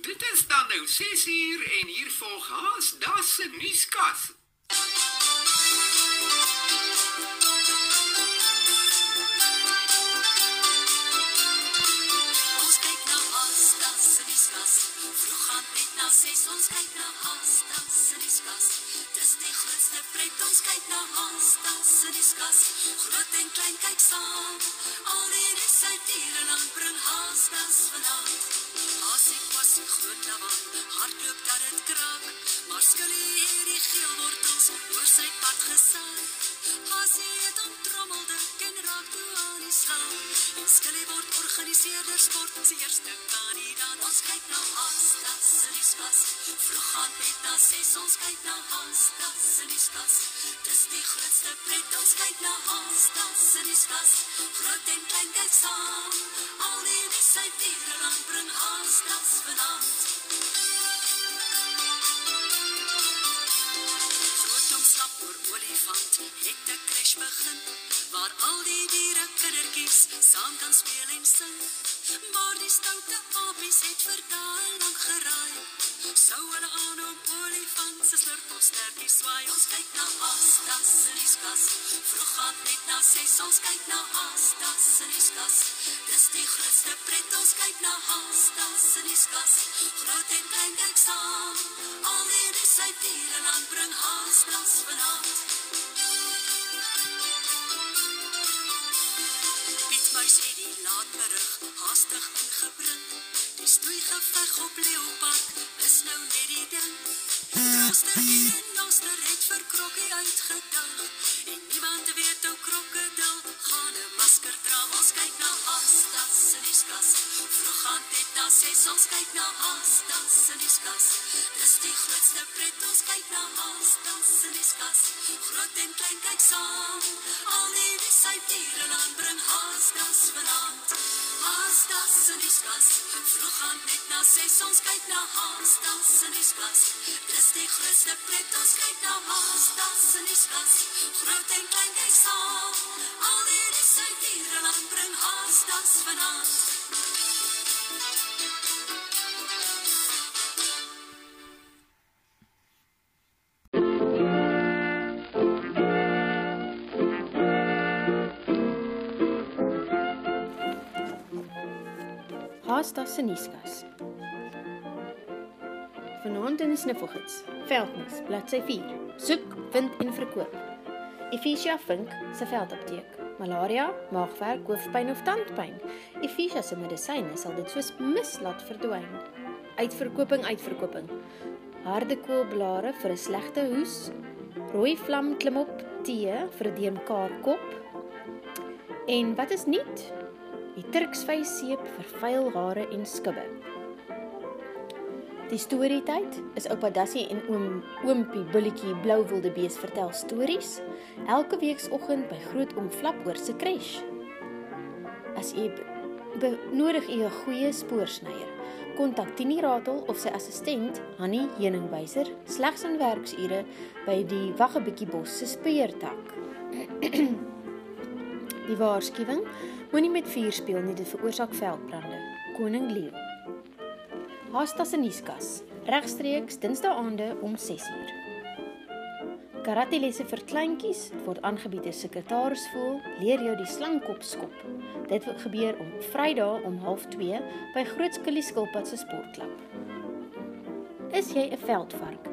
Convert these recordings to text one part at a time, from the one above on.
Dit is dan nou 6 uur en hier volg haas das se nuuskas. Ons kyk na Asta se nuuskas. Vroeg aan net na 6 ons kyk na Asta se nuuskas. Dis die grootste pret ons kyk na Asta se nuuskas. Groot en klein kyk saam. Al die nuus uit diere land bring Asta se vanaand. Hasie kwasie groot lawan, hardloop dat dit kraak. Maar skillie hier die geel wortels oor sy pad gesaai. Hasie het om trommelde en raak toe aan die slag. En skillie word organiseerder sport se eerste kandidaat. Ons kyk na Asta se nuuskas. Vroeg aan net na 6 ons kyk na Asta se nuuskas. Dis die grootste pret ons kyk na Asta se nuuskas. Groot en klein kyk saam. Al die uit diere land bring se vanaand. Omstap oor olifant het 'n crash begin waar al die diere kindertjies saam kan speel en sing. Maar die stoute apies het vir daai lank geraai. Sou hulle aan om olifant se slurpels sterkie swaai. Ons kyk na Asta se nuuskas. Vroeg aan net na 6 ons kyk na Asta se nuuskas. Dis die grootste pret ons kyk na Asta se nuuskas. Groot en klein kyk saam. Al die nuus uit diereland bring Asta se vanaand. Haastig ingebring. Die stoeigeveg op Leopard is nou net die ding. Noster en Noster het vir Krokkie uitgedag. En niemand weet hoe Krokodil gaan 'n masker dra. Ons kyk na Asta se nuuskas. Vroeg aan dit na 6 ons kyk na Asta se nuuskas. Dis die grootste pret ons kyk na Asta se nuuskas. Groot en klein kyk saam. Al die nuus uit diereland bring Asta se vanaand. Asta se nuuskas. Vroeg aan net na 6 ons kyk na Asta se nuuskas. Dis die grootste pret ons kyk na Asta se nuuskas. Groot en klein kyk saam. Al die nuus uit diereland bring Asta se vanaand. Haasta se nuuskas. Vanaand in die snuffelgids. Veldnuus, bladsy 4. Soek, vind en verkoop. Efficia Vink se veldapteek. Malaria, maagwerk, hoofpyn of tandpyn. Efficia se medisyne sal dit soos mis laat verdwyn. Uitverkoping, uitverkoping. Harde koolblare vir 'n slegte hoes. Rooi vlam klim op tee vir 'n deemkaar kop. En wat is nuut? Die Turksvy seep vir vuil hare en skubbe. Die storietyd is oupa Dassie en oom oompie Bulletjie Blou Wildebees vertel stories elke weekoggend by Groot Oom Flaphoor se crash. As u be- benodig u 'n goeie spoorsnyer, kontak Tini Ratel of sy assistent Hanni Heuningwyser slegs in werksure by die Waggebietjie Bos se speurtak. Die waarskuwing: Moenie met vuur speel nie, dit veroorsaak veldbrande. Koning Leo. Haasta se nuuskas, regstreeks Dinsdae-aande om 6uur. Karate-lesse vir kleintjies word aangebied deur sekretarisvoel leer jou die slangkop skop. Dit gebeur om Vrydag om 12:30 by Groot Skillie Skilpad se sportklub. Is jy 'n veldvark?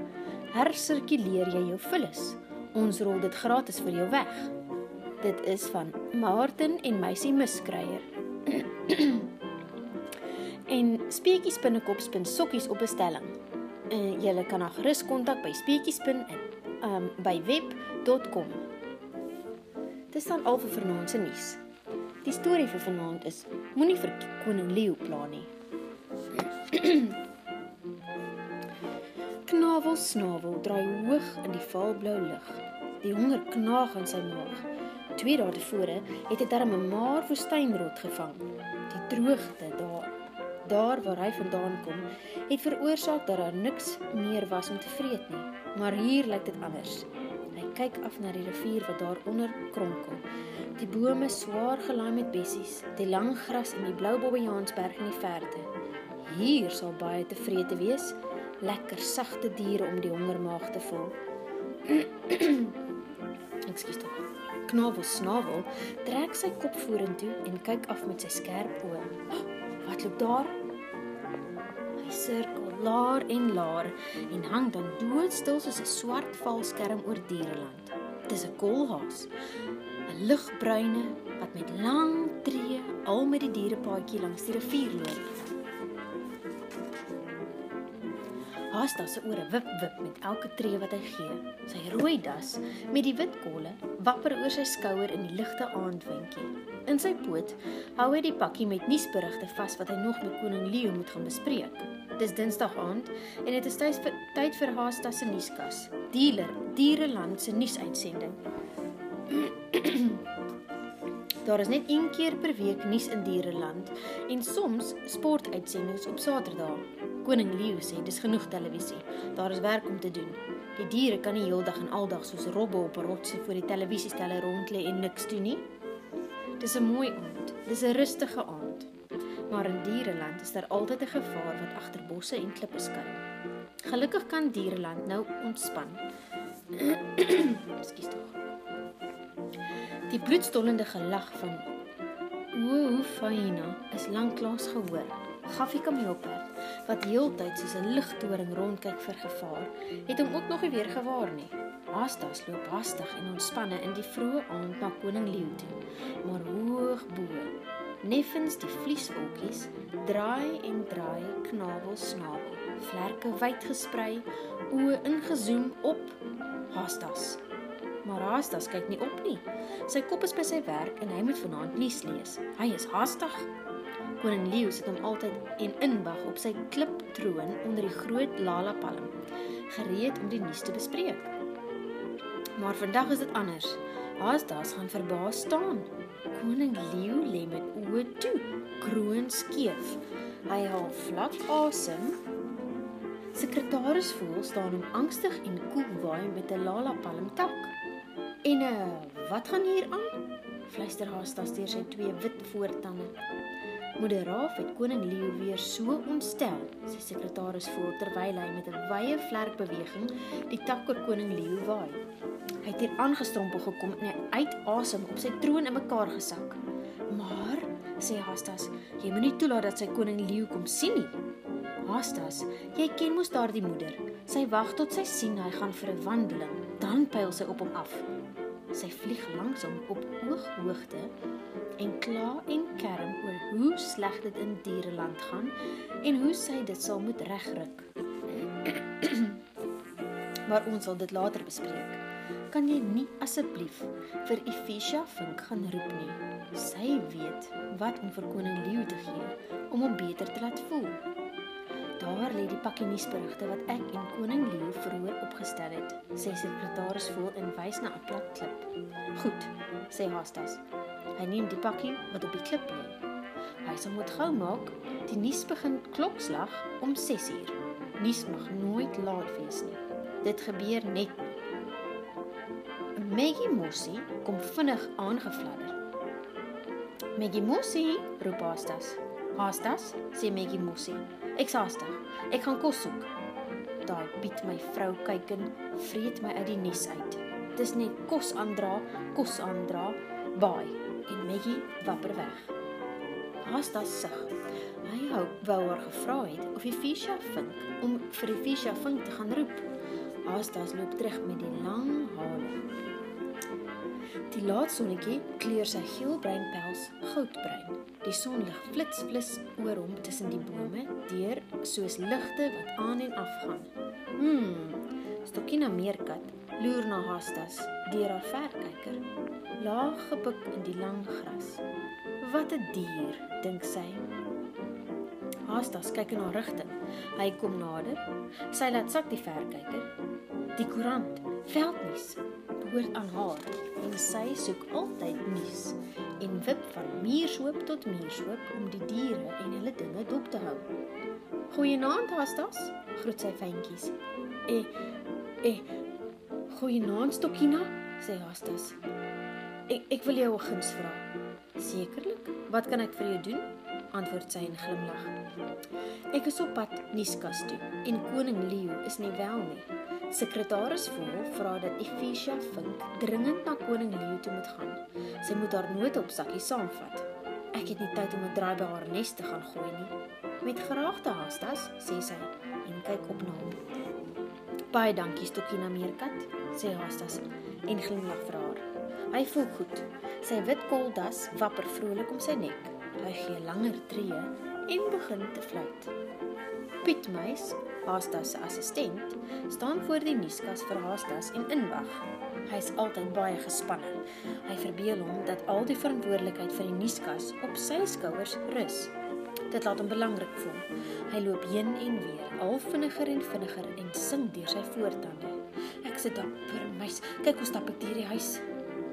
Hersirkuleer jy jou vullis? Ons rol dit gratis vir jou weg. Dit is van Martin en Meisie Miskryer. en Speetjies binnekop spin sokkies op bestelling. En jy kan haar gerus kontak by speetjiespin en um, by web.com. Dis dan al vir vanaand se nuus. Die storie vir vanaand is moenie vir koning Leo pla nie. Knavel snavel draai hoog in die vaalblou lug. Die honger knaag in sy maag. Twee dae tevore het hy darm 'n maar woestynrot gevang. Die droogte daar, daar waar hy vandaan kom, het veroorsaak dat daar niks meer was om te vreet nie. Maar hier lyk dit anders. Hy kyk af na die rivier wat daaronder kronkel. Die bome swaar gelaai met bessies, die lang gras en die blou bobbejaansberg in die verte. Hier sal baie tevrede wees, lekker sagte diere om die hongermaag te vul. Ekskuus tog. Knavel snavel trek sy kop vorentoe en kyk af met sy skerp oë. Oh, wat loop daar? Hy sirkel laer en laer en hang dan doodstil soos 'n swart valskerm oor diereland. Dis 'n koolhaas, 'n ligbruine wat met lang tree al met die dierepaadjie langs die rivier loop. Haasta se ore wip wip met elke tree wat hy gee. Sy rooi das met die wit kolle wapper oor sy skouer in die ligte aandwindjie. In sy poot hou hy die pakkie met nuusberigte vas wat hy nog met koning Leo moet gaan bespreek. Dis Dinsdag aand en dit is tyd vir tyd vir Haasta se nuuskas. Dealer, Diereland se nuusuitsending. Daar is net een keer per week nuus in Diereland en soms sportuitsendings op Saterdae. Koning Leo sê dis genoeg televisie. Daar is werk om te doen. Die diere kan nie heeldag en aldag soos robbe op 'n rotsie voor die televisiestelle rond lê en niks doen nie. Dis 'n mooi aand. Dis 'n rustige aand. Maar in Diereland is daar altyd 'n gevaar wat agter bosse en klippe skuil. Gelukkig kan Diereland nou ontspan. Ekskuus tog. Die bloedstollende gelag van O, Faina is lanklaas gehoor. Gaffie kameelperd wat heeltyd soos 'n ligtoring rondkyk vir gevaar, het hom ook nog nie weer gewaar nie. Haastas loop hastig en ontspanne in die vroeë aand na koning Leo toe, maar hoog bo, neffens die vlieswolkies, draai en draai knabel snavel, vlerke wyd gesprei, oë ingezoom op Haastas. Maar Haastas kyk nie op nie. Sy kop is by sy werk en hy moet vanaand nuus lees. Hy is haastig. Koning Leo sit hom altyd en inwag op sy kliptroon onder die groot lala palm, gereed om die nuus te bespreek. Maar vandag is dit anders. Haastas gaan verbaas staan. Koning Leo lê met oë toe, kroon skeef. Hy haal vlak asem. Sekretaris voel staan hom angstig en koel waai met 'n lala palm tak. En uh, wat gaan hier aan? Fluister Haastas deur sy twee wit voortande. Moeder Raaf het koning Leo weer so ontstel, sy sekretaris voel terwyl hy met 'n wye vlerkbeweging die tak oor koning Leo waai. Hy het hier aangestrompel gekom en uit asem op sy troon in mekaar gesak. Maar, sê Haastas, jy moenie toelaat dat sy koning Leo kom sien nie. Haastas, jy ken mos daardie moeder. Sy wag tot sy sien hy gaan vir 'n wandeling, dan pyl sy op hom af. Sy vlieg langsom op ooghoogte en kla en kerm oor hoe sleg dit in diereland gaan en hoe sy dit sal moet regruk. maar ons sal dit later bespreek. Kan jy nie asseblief vir Efisha Vink gaan roep nie? Sy weet wat om vir koning Leo te gee om hom beter te laat voel. Daar lê die pakkie nuusberigte wat ek en koning Leo vroeër opgestel het, sê sekretaris voel en wys na 'n plat klip. Goed, sê Haastas. Hy neem die pakkie wat op die klip lê. Hy sal moet gou maak. Die nuus begin klokslag om 6uur. Nuus mag nooit laat wees nie. Dit gebeur net. Maggie Mossie kom vinnig aangevladder. Maggie Mossie, roep Haastas. Haastas, sê Maggie Mossie. Ek's haastig. Ek gaan kos soek. Daai Piet my vrou kyk en vreet my uit die nes uit. Dis net kos aandra, kos aandra, baai en Maggie wapper weg. Haastas sug. Hy hou wou haar gevra het of die Fisha vink om vir die Fisha vink te gaan roep. Haastas loop terug met die lang hare. Die laatsonnetjie kleur sy geelbruin pels goudbruin. Die sonlig flits flits oor hom tussen die bome, deur soos ligte wat aan en af gaan. Hmm. Stokkina meerkat loer na Hastas deur haar verkyker. Laag gebuk in die lang gras. Wat 'n dier, dink sy. Hastas kyk in haar rigting. Hy kom nader. Sy laat sak die verkyker. Die koerant, veldnuus, behoort aan haar en sy soek altyd nuus en wip van muurshoop tot muurshoop om die diere en hulle dinge dop te hou. Goeienaand, Hastas, groet sy vyntjies. Eh, eh, goeienaand, Stokkina, sê Hastas. Ek ek wil jou 'n guns vra. Sekerlik. Wat kan ek vir jou doen? antwoord sy en glimlag. Ek is op pad Niskas toe en koning Leo is nie wel nie. Sekretaris Vol vra dat Efisia Vink dringend na koning Leo toe moet gaan. Sy moet haar noodopsakkie saamvat. Ek het nie tyd om 'n draai by haar nes te gaan gooi nie. Met geraagde haastas, sê sy en kyk op na hom. Baie dankie Stokina Meerkat, sê haastas en glimlag vir. Hy voel goed. Sy wit koldas wapper vrolik om sy nek. Hy gee langer tree en begin te fluit. Piet Meis, Haastas se assistent, staan voor die nuuskas vir Haastas en inwag. Hy is altyd baie gespanne. Hy verbeel hom dat al die verantwoordelikheid vir die nuuskas op sy skouers rus. Dit laat hom belangrik voel. Hy loop heen en weer, al vinniger en vinniger en sing deur sy voortande. Ek sit daar vir meis. Kyk hoe stap ek deur die huis.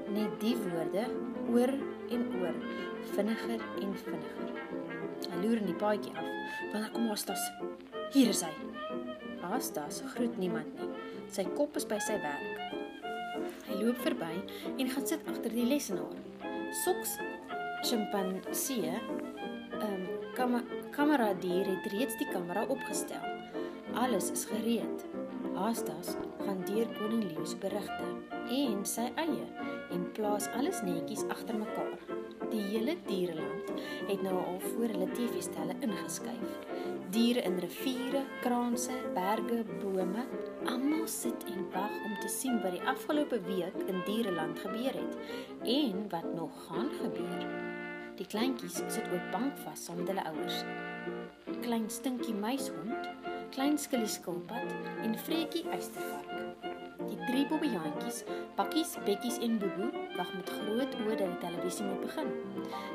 Net die woorde oor en oor, vinniger en vinniger. Hy loer in die paadjie af. Wanneer kom Astas? Hier is hy. Astas groet niemand nie. Sy kop is by sy werk. Hy loop verby en gaan sit agter die lesenaar. Soks chimpansee, ehm um, kam kamera dier het reeds die kamera opgestel. Alles is gereed. Astas gaan deur koning Leo se berigte en sy eie en plaas alles netjies agter mekaar. Die hele diereland het nou al voor hulle TV-stelle ingeskuif. Diere in riviere, kraanse, berge, bome, almal sit en wag om te sien wat die afgelope week in diereland gebeur het en wat nog gaan gebeur. Die kleintjies sit ook bankvas saam met hulle ouers. Klein stinkie muishond, klein skillie skilpad en vreetjie uistervark. Die drie bobbejantjies, Bakkies, Bekkies en Bobo wag met groot oë dat die televisie moet begin.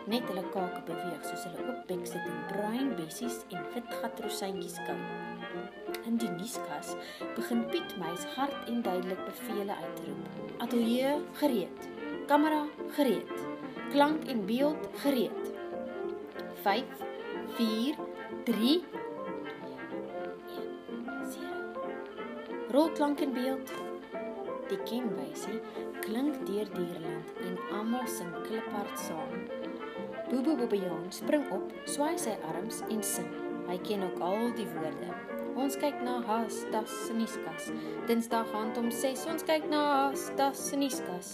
Net hulle kake beweeg soos hulle oop bek sit en bruin bessies en wit gatrosantjies kou. In die nuuskas begin Piet Meis hard en duidelik bevele uitroep. Ateljee gereed. Kamera gereed. Klank en beeld gereed. 5 4 3 Rol klank en beeld. Die kenwysie klink deur dierland en almal sing kliphard saam. Bobo Bobbejaan spring op, swaai sy arms en sing. Hy ken ook al die woorde. Ons kyk na Haas, das se nuuskas. Dinsdag aand om 6 ons kyk na Haas, das se nuuskas.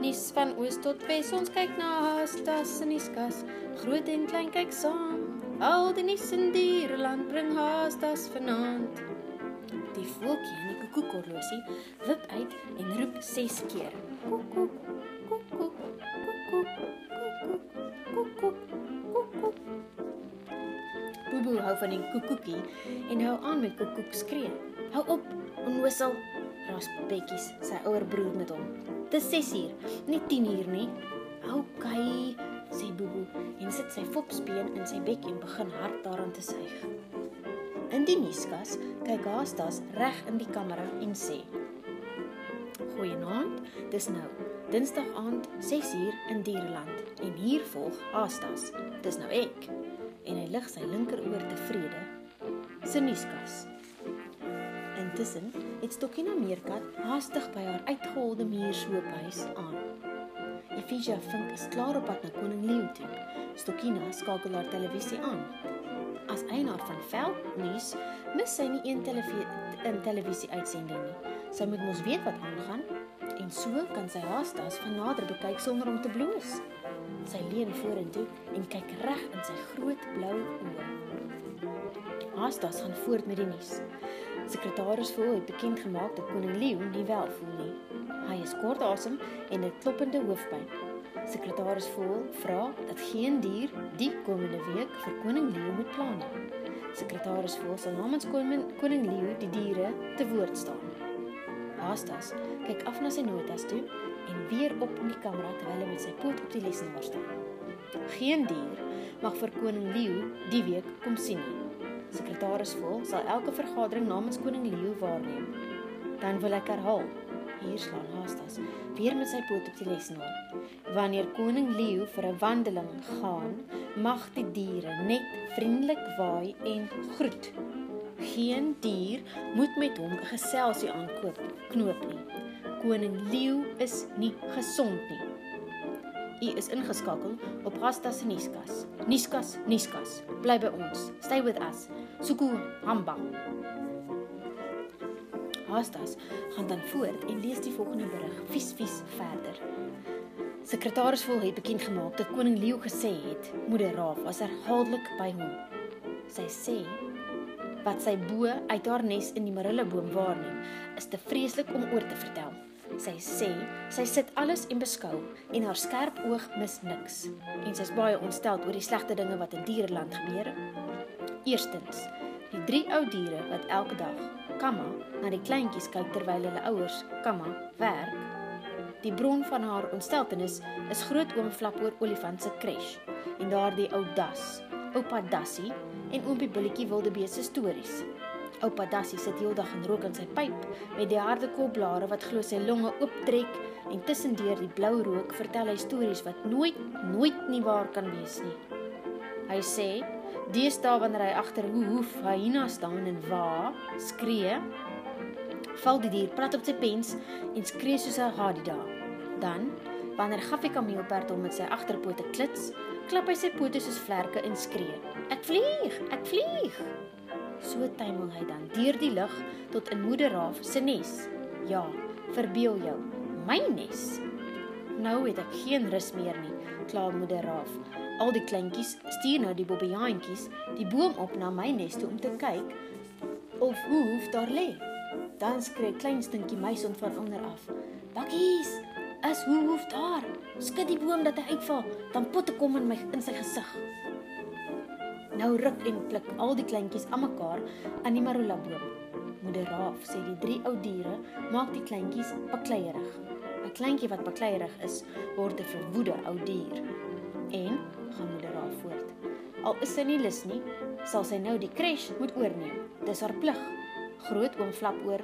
Nuus van oos tot wes ons kyk na Haas, das se nuuskas. Groot en klein kyk saam. Al die nuus in dierland bring Haas, das vanaand. Die voeltjie in die koekoekhorlosie wip uit en roep 6 keer. Koekoek, koekoek, koekoek, koekoek, koekoek, koekoek. Bobo hou van die koekoekie en hou aan met koekoek skree. Hou op, onwissel, rasp Bekkies, sy ouer broer met hom. Dis 6 uur, nie 10 uur nie. OK, sê Bobo en sit sy fopsbeen in sy bekkie en begin hard daaraan te suig. In die nuuskas kyk Haastas reg in die kamera en sê: "Goeienaand, dis nou Dinsdag aand 6uur in Diereland en hier volg Haastas. Dis nou ek." En hy lig sy linkeroor tevrede. Sy nuuskas. Intussen het Stokkina Meerkat haastig by haar uitgeholde muurshoophuis aan. Efisia Vink is klaar op pad na koning Leo toe. Stokkina skakel haar televisie aan eienaar van Veldnuus mis sy nie een televisie televisie uitsending nie. Sy moet mos weet wat aangaan en so kan sy haastas van nader bekyk sonder om te bloos. Sy leun vorentoe en kyk reg in sy groot blou oë. Haastas gaan voort met die nuus. Sekretaris voel het bekend gemaak dat koning Leo nie wel voel nie. Hy is kort asem en 'n kloppende hoofpyn. Sekretaris Vol vra dat geen dier die komende week vir koning Leo moet pla nie. Sekretaris Vol sal namens koning, koning Leo die diere te woord staan. Haastas kyk af na sy notas toe en weer op in die kamera terwyl hy met sy poot op die lesenaar staan. Geen dier mag vir koning Leo die week kom sien nie. Sekretaris Vol sal elke vergadering namens koning Leo waarneem. Dan wil ek herhaal Hier slaan Haastas weer met sy poot op die lesenaar. Wanneer koning Leo vir 'n wandeling gaan, mag die diere net vriendelik waai en groet. Geen dier moet met hom 'n geselsie aankoop knoop nie. Koning Leo is nie gesond nie. U is ingeskakel op Gastas nuuskas. Nuuskas, nuuskas. Bly by ons. Stay with us. Suku hamba. Gastas gaan dan voort en lees die volgende berig vies vies verder. Sekretaris Vol het bekend gemaak dat koning Leo gesê het moeder Raaf was herhaaldelik by hom. Sy sê wat sy bo uit haar nes in die marilleboom waarneem, is te vreeslik om oor te vertel. Sy sê sy sit alles en beskou en haar skerp oog mis niks en sy is baie ontstel oor die slegte dinge wat in diereland gebeur. Eerstens, die drie ou diere wat elke dag Kamma na die kleintjies kyk terwyl hulle ouers Kamma werk. Die bron van haar ontsteltenis is groot oom Flapoor olifant se crash en daardie ou Das, oupa Dassie en oompie Billetjie Wildebees se stories. Oupa Dassie sit heeldag en rook in sy pyp met die harde kopblare wat glo sy longe ooptrek en tussendeur die blou rook vertel hy stories wat nooit nooit nie waar kan wees nie. Hy sê deesdae wanneer hy agter 'n hoef hyena staan en wa skree, val die dier plat op sy pens en skree soos 'n hadida. Dan, wanneer Gaffie kameelperd hom met sy agterpote klits, klap hy sy pote soos vlerke en skree: "Ek vlieg, ek vlieg!" So tuimel hy dan deur die lug tot in moeder Raaf se nes. Ja, verbeel jou, my nes. Nou het ek geen rus meer nie, kla moeder Raaf. Al die kleintjies stuur nou die bobbejaantjies die boom op na my nes toe om te kyk of hoe hoef daar lê. Dan skree klein stinkie muisond van onder af. Bakkies, is hoe hoef daar? Skud die boom dat hy uitval, dan potte kom in my in sy gesig. Nou ruk en pluk al die kleintjies aan mekaar aan die marula boom. Moeder Raaf sê die drie ou diere maak die kleintjies bakleierig. 'n Kleintjie wat bakleierig is, word 'n verwoede ou dier. En gaan moeder Raaf voort. Al is sy nie lus nie, sal sy nou die crash moet oorneem. Dis haar plig. Groot oom Flapoor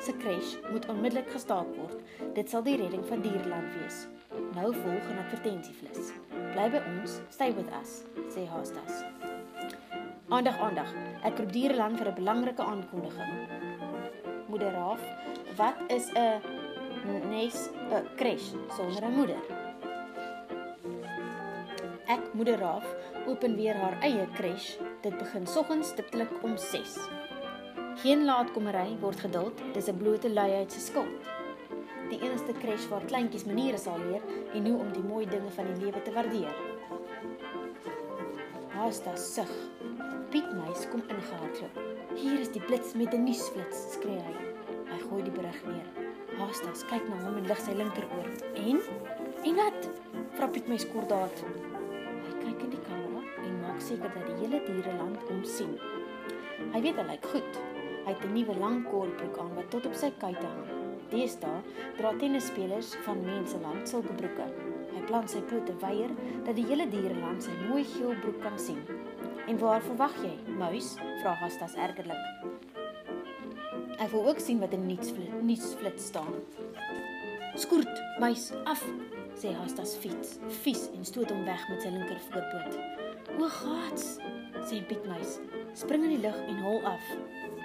se crash moet onmiddellik gestaak word. Dit sal die redding van dierland wees. Nou volg 'n advertensieflits. Bly by ons, stay with us, sê Haastas. Aandag, aandag. Ek roep dierland vir 'n belangrike aankondiging. Moeder Raaf, wat is 'n nes 'n crash sonder 'n moeder? Ek moeder Raaf open weer haar eie crash. Dit begin soggens stiptelik om 6. Geen laatkomery word geduld, dis 'n blote luiheid se skuld. Die enigste crash waar kleintjies maniere sal leer en hoe om die mooi dinge van die lewe te waardeer. Haasta sug. Piet Meis kom ingehardloop. Hier is die blits met 'n nuusflits, skree hy. Hy gooi die berig neer. Haasta kyk na hom en lig sy linkeroor. En? En wat? Vra Piet Meis kordaat. Hy kyk in die kamera en maak seker dat die hele diereland hom sien. Hy weet hy lyk goed. Hy het 'n nuwe lang korbroek aan wat tot op sy kuite hang. Deesdae dra tennisspelers van menseland sulke broeke. Hy plant sy pote weier dat die hele diereland sy mooi geel broek kan sien. En waar verwag jy, muis? vra Hastas ergerlik. Hy wil ook sien wat in nuusflits nuusflits staan. Skoort, muis, af, sê Hastas fiets, vies en stoot hom weg met sy linker voorpoot. O gats, sê Piet muis, spring in die lug en hol af.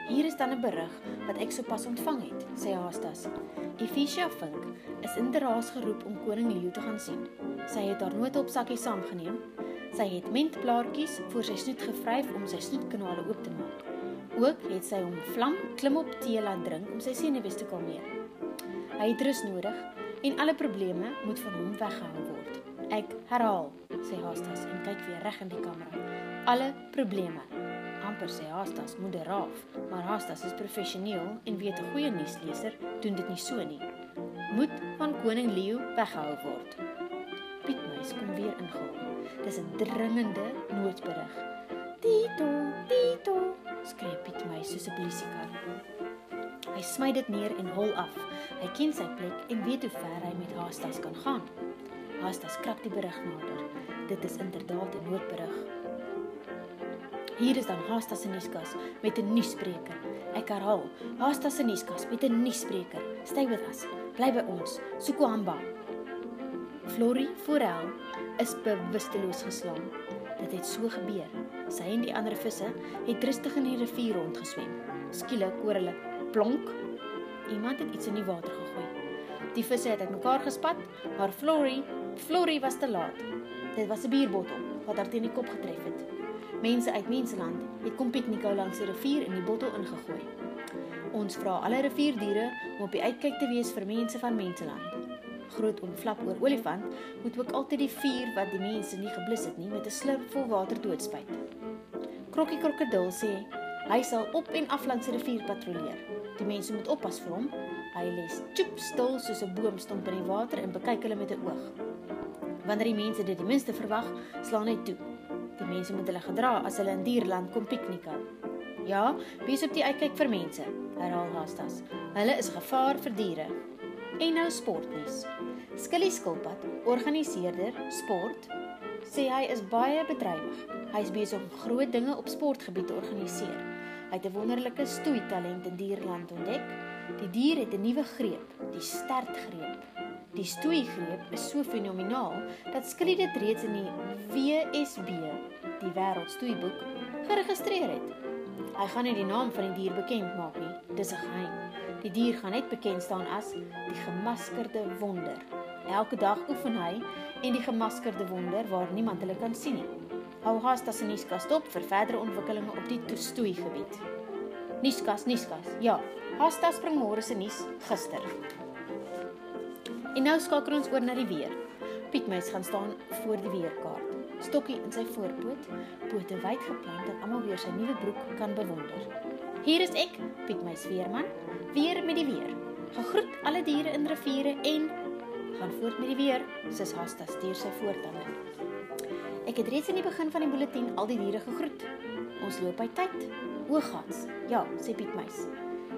Hier is dan 'n berig wat ek sopas ontvang het, sê Hastas. Efisia Vink is in Deraas geroep om koning Leo te gaan sien. Sy het haar noodhulp sakkie saamgeneem. Sy het mentplaartjies vir sy snoet gevryf om sy snoetkanale oop te maak. Ook het sy hom vlam klim op tee laat drink om sy senuwees te kalmeer. Hy het rus nodig en alle probleme moet van hom weggehou word. Ek herhaal, sê Hastas en kyk weer reg in die kamera. Alle probleme. Amper sê Hastas moeder Raaf, maar Hastas is professioneel en weet 'n goeie nuusleser doen dit nie so nie. Moet van koning Leo weggehou word. Piet Meis kom weer ingehaal. Dis 'n dringende noodberig. Tito, Tito, skree Piet Meis soos 'n polisiekar. Hy smy dit neer en hol af. Hy ken sy plek en weet hoe ver hy met Hastas kan gaan. Hastas krak die berig nader. Dit is inderdaad 'n noodberig. Hier is dan Hastas se nuuskas met 'n nuusspreker. Ek herhaal, Hastas se nuuskas met 'n nuusspreker. Stay with us. Bly by ons. Sukuhamba. Florie Forel is bewusteloos geslaan. Dit het so gebeur. Sy en die ander visse het rustig in die rivier rondgeswem. Skielik hoor hulle plonk. Iemand het iets in die water gegooi. Die visse het uitmekaar gespat, maar Florie, Florie was te laat. Dit was 'n bierbottel wat haar teen die kop getref het. Mense uit Menseland het kom piknikhou langs die rivier en die bottel ingegooi. Ons vra alle rivierdiere om op die uitkyk te wees vir mense van Menseland. Groot oom Flap oor olifant moet ook altyd die vuur wat die mense nie geblus het nie met 'n slurp vol water doodspuit. Krokkie krokodil sê hy sal op en af langs die rivier patrolleer. Die mense moet oppas vir hom. Hy lê stoep stil soos 'n boom stomp in die water en bekyk hulle met 'n oog. Wanneer die mense dit die minste verwag, slaan hy toe. Die mense moet hulle gedra as hulle in dierland kom piknik hou. Ja, wees op die uitkyk vir mense, herhaal Hastas. Hulle is gevaar vir diere. En nou sportnuus. Skilly Skilpad, organiseerder sport, sê hy is baie bedrywig. Hy is besig om groot dinge op sportgebied te organiseer. Hy het 'n wonderlike stoei talent in dierland ontdek. Die dier het 'n nuwe greep, die stertgreep. Die stoeigreep is so fenomenaal dat Skilly dit reeds in die WSB, die Wêreldstoeiboek, geregistreer het. Hy gaan nie die naam van die dier bekend maak nie. Dis 'n geheim. Die dier gaan net bekend staan as die gemaskerde wonder. Elke dag oefen hy en die gemaskerde wonder waar niemand hulle kan sien nie. Hou haas dat se nuuskas stop vir verdere ontwikkelinge op die stoei gebied. Nuuskas, nuuskas. Ja, Hasta spring môre se nuus gister. En nou skakel ons oor na die weer. Pietmeis gaan staan voor die weerkaart. Stokkie in sy voorpoot, pote wyd geplant dat almal weer sy nuwe broek kan bewonder. Hier is ek, Pietmeis veerman, weer met die weer. Gegroet alle diere in riviere en gaan voort met die weer, sis Hasta stuur sy voortande. Ek het reeds in die begin van die bulletin al die diere gegroet. Ons loop by tyd. Oogats. Ja, sê Pietmeis.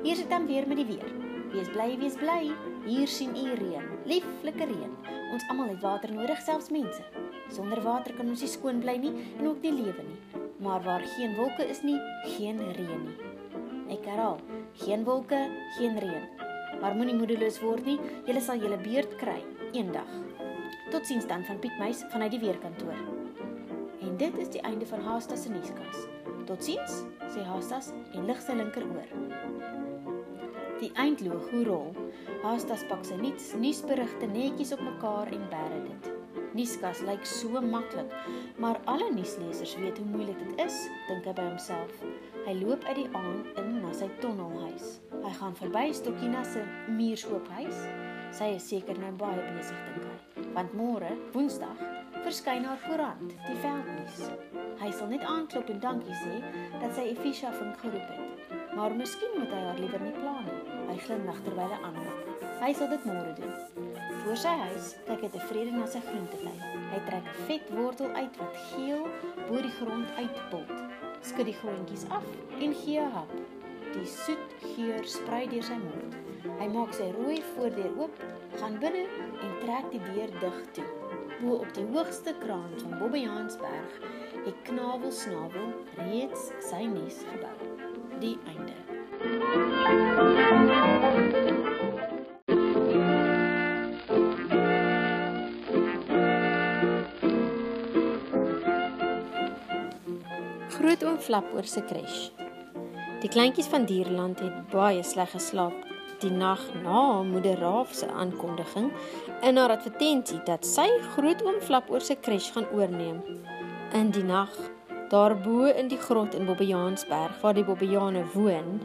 Hier sit dan weer met die weer. Wees bly, wees bly. Hier sien u reën. Lieflike reën. Ons almal het water nodig, selfs mense. Sonder water kan ons nie skoon bly nie en ook nie lewe nie. Maar waar geen wolke is nie, geen reën nie. Ek herhaal, geen wolke, geen reën. Maar moenie moedeloos word nie. Jy sal julle beurt kry eendag. Totsiens dan van Piet Meis vanuit die weerkantoor. En dit is die einde van Haasta se nuuskas. Totsiens, sê Haastas en lig sy linkeroor. Die eindlogo rol. Haastas pak sy nuus nuusberigte netjies op mekaar en bære dit. Nuuskas lyk so maklik, maar alle nuuslesers weet hoe moeilik dit is, dink hy by homself. Hy loop uit die aand in na sy tonnelhuis. Hy gaan verby Stokkina se muurskoophuis. Sy is seker nou baie besig dink hy, want môre, Woensdag, verskyn haar koerant, die veldnuus. Hy sal net aanklop en dankie sê dat sy Efisha vink geroep het. Maar miskien moet hy haar liewer nie pla nie. Hy glimlag terwyl hy aanmaak. Hy sal dit môre doen. Voor sy huis kyk hy tevrede na sy groentetuin. Hy trek 'n vet wortel uit wat geel bo die grond uitpult. Skud die groontjies af en gee 'n hap. Die soet geur sprei deur sy mond. Hy maak sy rooi voordeur oop, gaan binne en trek die deur dig toe. Bo op die hoogste kraan van Bobbejaansberg het Knavel Snavel reeds sy nes gebou. Die einde. Groot oom flap oor sy crash. Die kleintjies van Dierland het baie sleg geslaap die nag na moeder Raaf se aankondiging in haar advertensie dat sy grootoom Flap oor sy crash gaan oorneem. In die nag, daarbo in die grot in Bobbejaansberg waar die Bobbejane woon,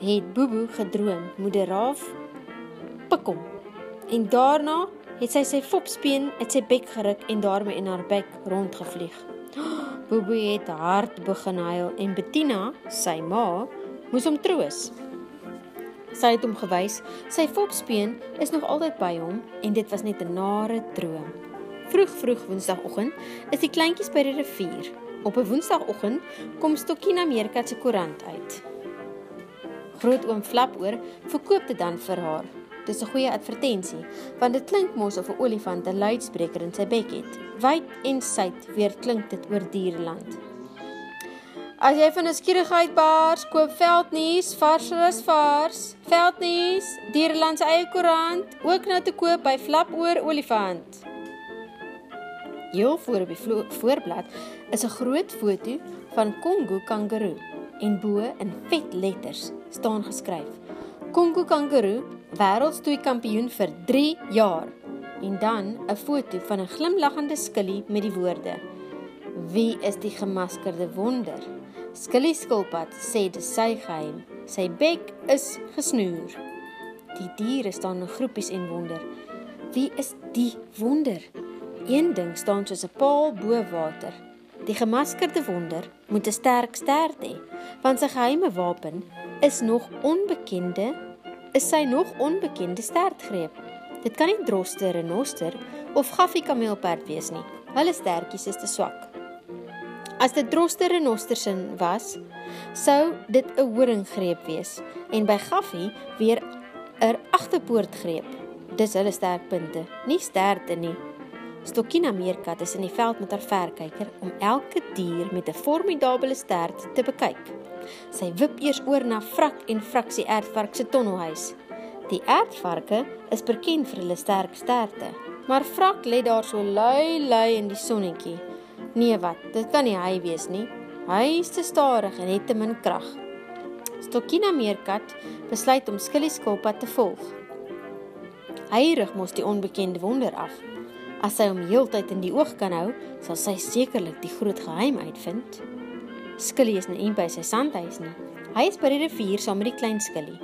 het Bobo gedroom moeder Raaf pik hom. En daarna het sy sy fopspeen uit sy bek geruk en daarmee in haar bek rondgevlieg. Bobo het hard begin huil en Bettina, sy ma, moes hom troos. Sy het hom gewys, sy fopspeen is nog altyd by hom en dit was net 'n nare droom. Vroeg vroeg Woensdagoggend is die kleintjies by die rivier. Op 'n Woensdagoggend kom Stokkina Meerkat se koerant uit. Groot oom Flapoor verkoop dit dan vir haar. Dis 'n goeie advertensie, want dit klink mos of 'n olifant 'n luidspreker in sy bek het. Wyd en suid weer klink dit oor diereland. As jy van 'n skierigheid baars, koop Veldnuus, vars is vars. Veldnuus, Dierland se eie koerant, ook nou te koop by Flapoor Olifant. Heel voor op die voorblad is 'n groot foto van Kongo kangaroo en bo in vet letters staan geskryf: Kongo kangaroo wêreldstoei kampioen vir 3 jaar. En dan 'n foto van 'n glimlaggende skillie met die woorde: Wie is die gemaskerde wonder? Skillie skulpad sê dis sy geheim. Sy bek is gesnoer. Die diere staan in groepies en wonder: Wie is die wonder? Een ding staan soos 'n paal bo water. Die gemaskerde wonder moet 'n sterk stert hê, want sy geheime wapen is nog onbekende is sy nog onbekende stertgreep. Dit kan nie droste renoster of gaffie kameelperd wees nie. Hulle stertjies is te swak. As dit droste renostersin was, sou dit 'n horinggreep wees en by gaffie weer 'n agterpoortgreep. Dis hulle sterkpunte, nie sterte nie. Stokkina meerkat is in die veld met haar verkyker om elke dier met 'n formidabele stert te bekyk. Sy wip eers oor na Frak en Fraksie Erdvark se tonnelhuis. Die erdvarke is bekend vir hulle sterk sterte, maar Frak lê daar so lui lui in die sonnetjie. Nee wat, dit kan nie hy wees nie. Hy is te stadig en het te min krag. Stokkina meerkat besluit om Skilly skulpad te volg. Hy rig mos die onbekende wonder af. As sy hom heeltyd in die oog kan hou, sal sy sekerlik die groot geheim uitvind. Skilly is nie by sy sandhuis nie. Hy is by die rivier saam met die klein Skilly.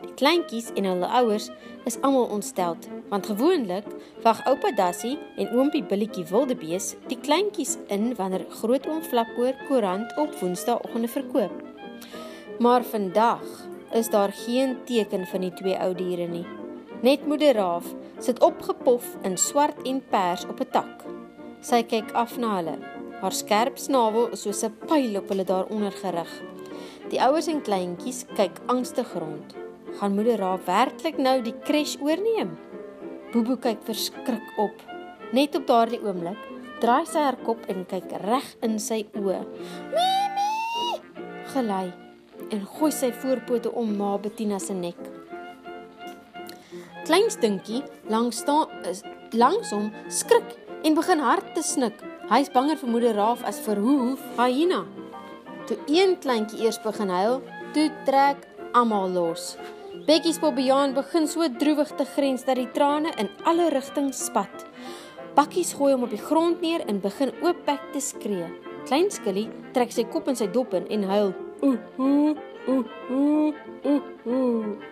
Die kleintjies en hulle ouers is almal ontsteld, want gewoonlik wag oupa Dassie en oompie Billetjie Wildebees die kleintjies in wanneer grootoom Flapoor koerant op Woensdaagoggende verkoop. Maar vandag is daar geen teken van die twee ou diere nie. Net moeder Raaf sit opgepof in swart en pers op 'n tak. Sy kyk af na hulle. Haar skerp snavel is soos 'n pyl op hulle daaronder gerig. Die ouers en kleintjies kyk angstig rond. Gaan moeder Raaf werklik nou die crash oorneem? Bobo kyk verskrik op. Net op daardie oomblik draai sy haar kop en kyk reg in sy oë. Mimi! Gelei en gooi sy voorpote om ma Bettina se nek klein stinkie langs staan is langs hom skrik en begin hard te snik. Hy's banger vir moeder Raaf as vir hoe hyena. Toe een kleintjie eers begin huil, toe trek almal los. Bekkie se Bobbejaan begin so droewig te grens dat die trane in alle rigtings spat. Bakkies gooi hom op die grond neer en begin oopbek te skree. Klein Skilly trek sy kop in sy dop in en huil. Ooh ooh ooh ooh ooh.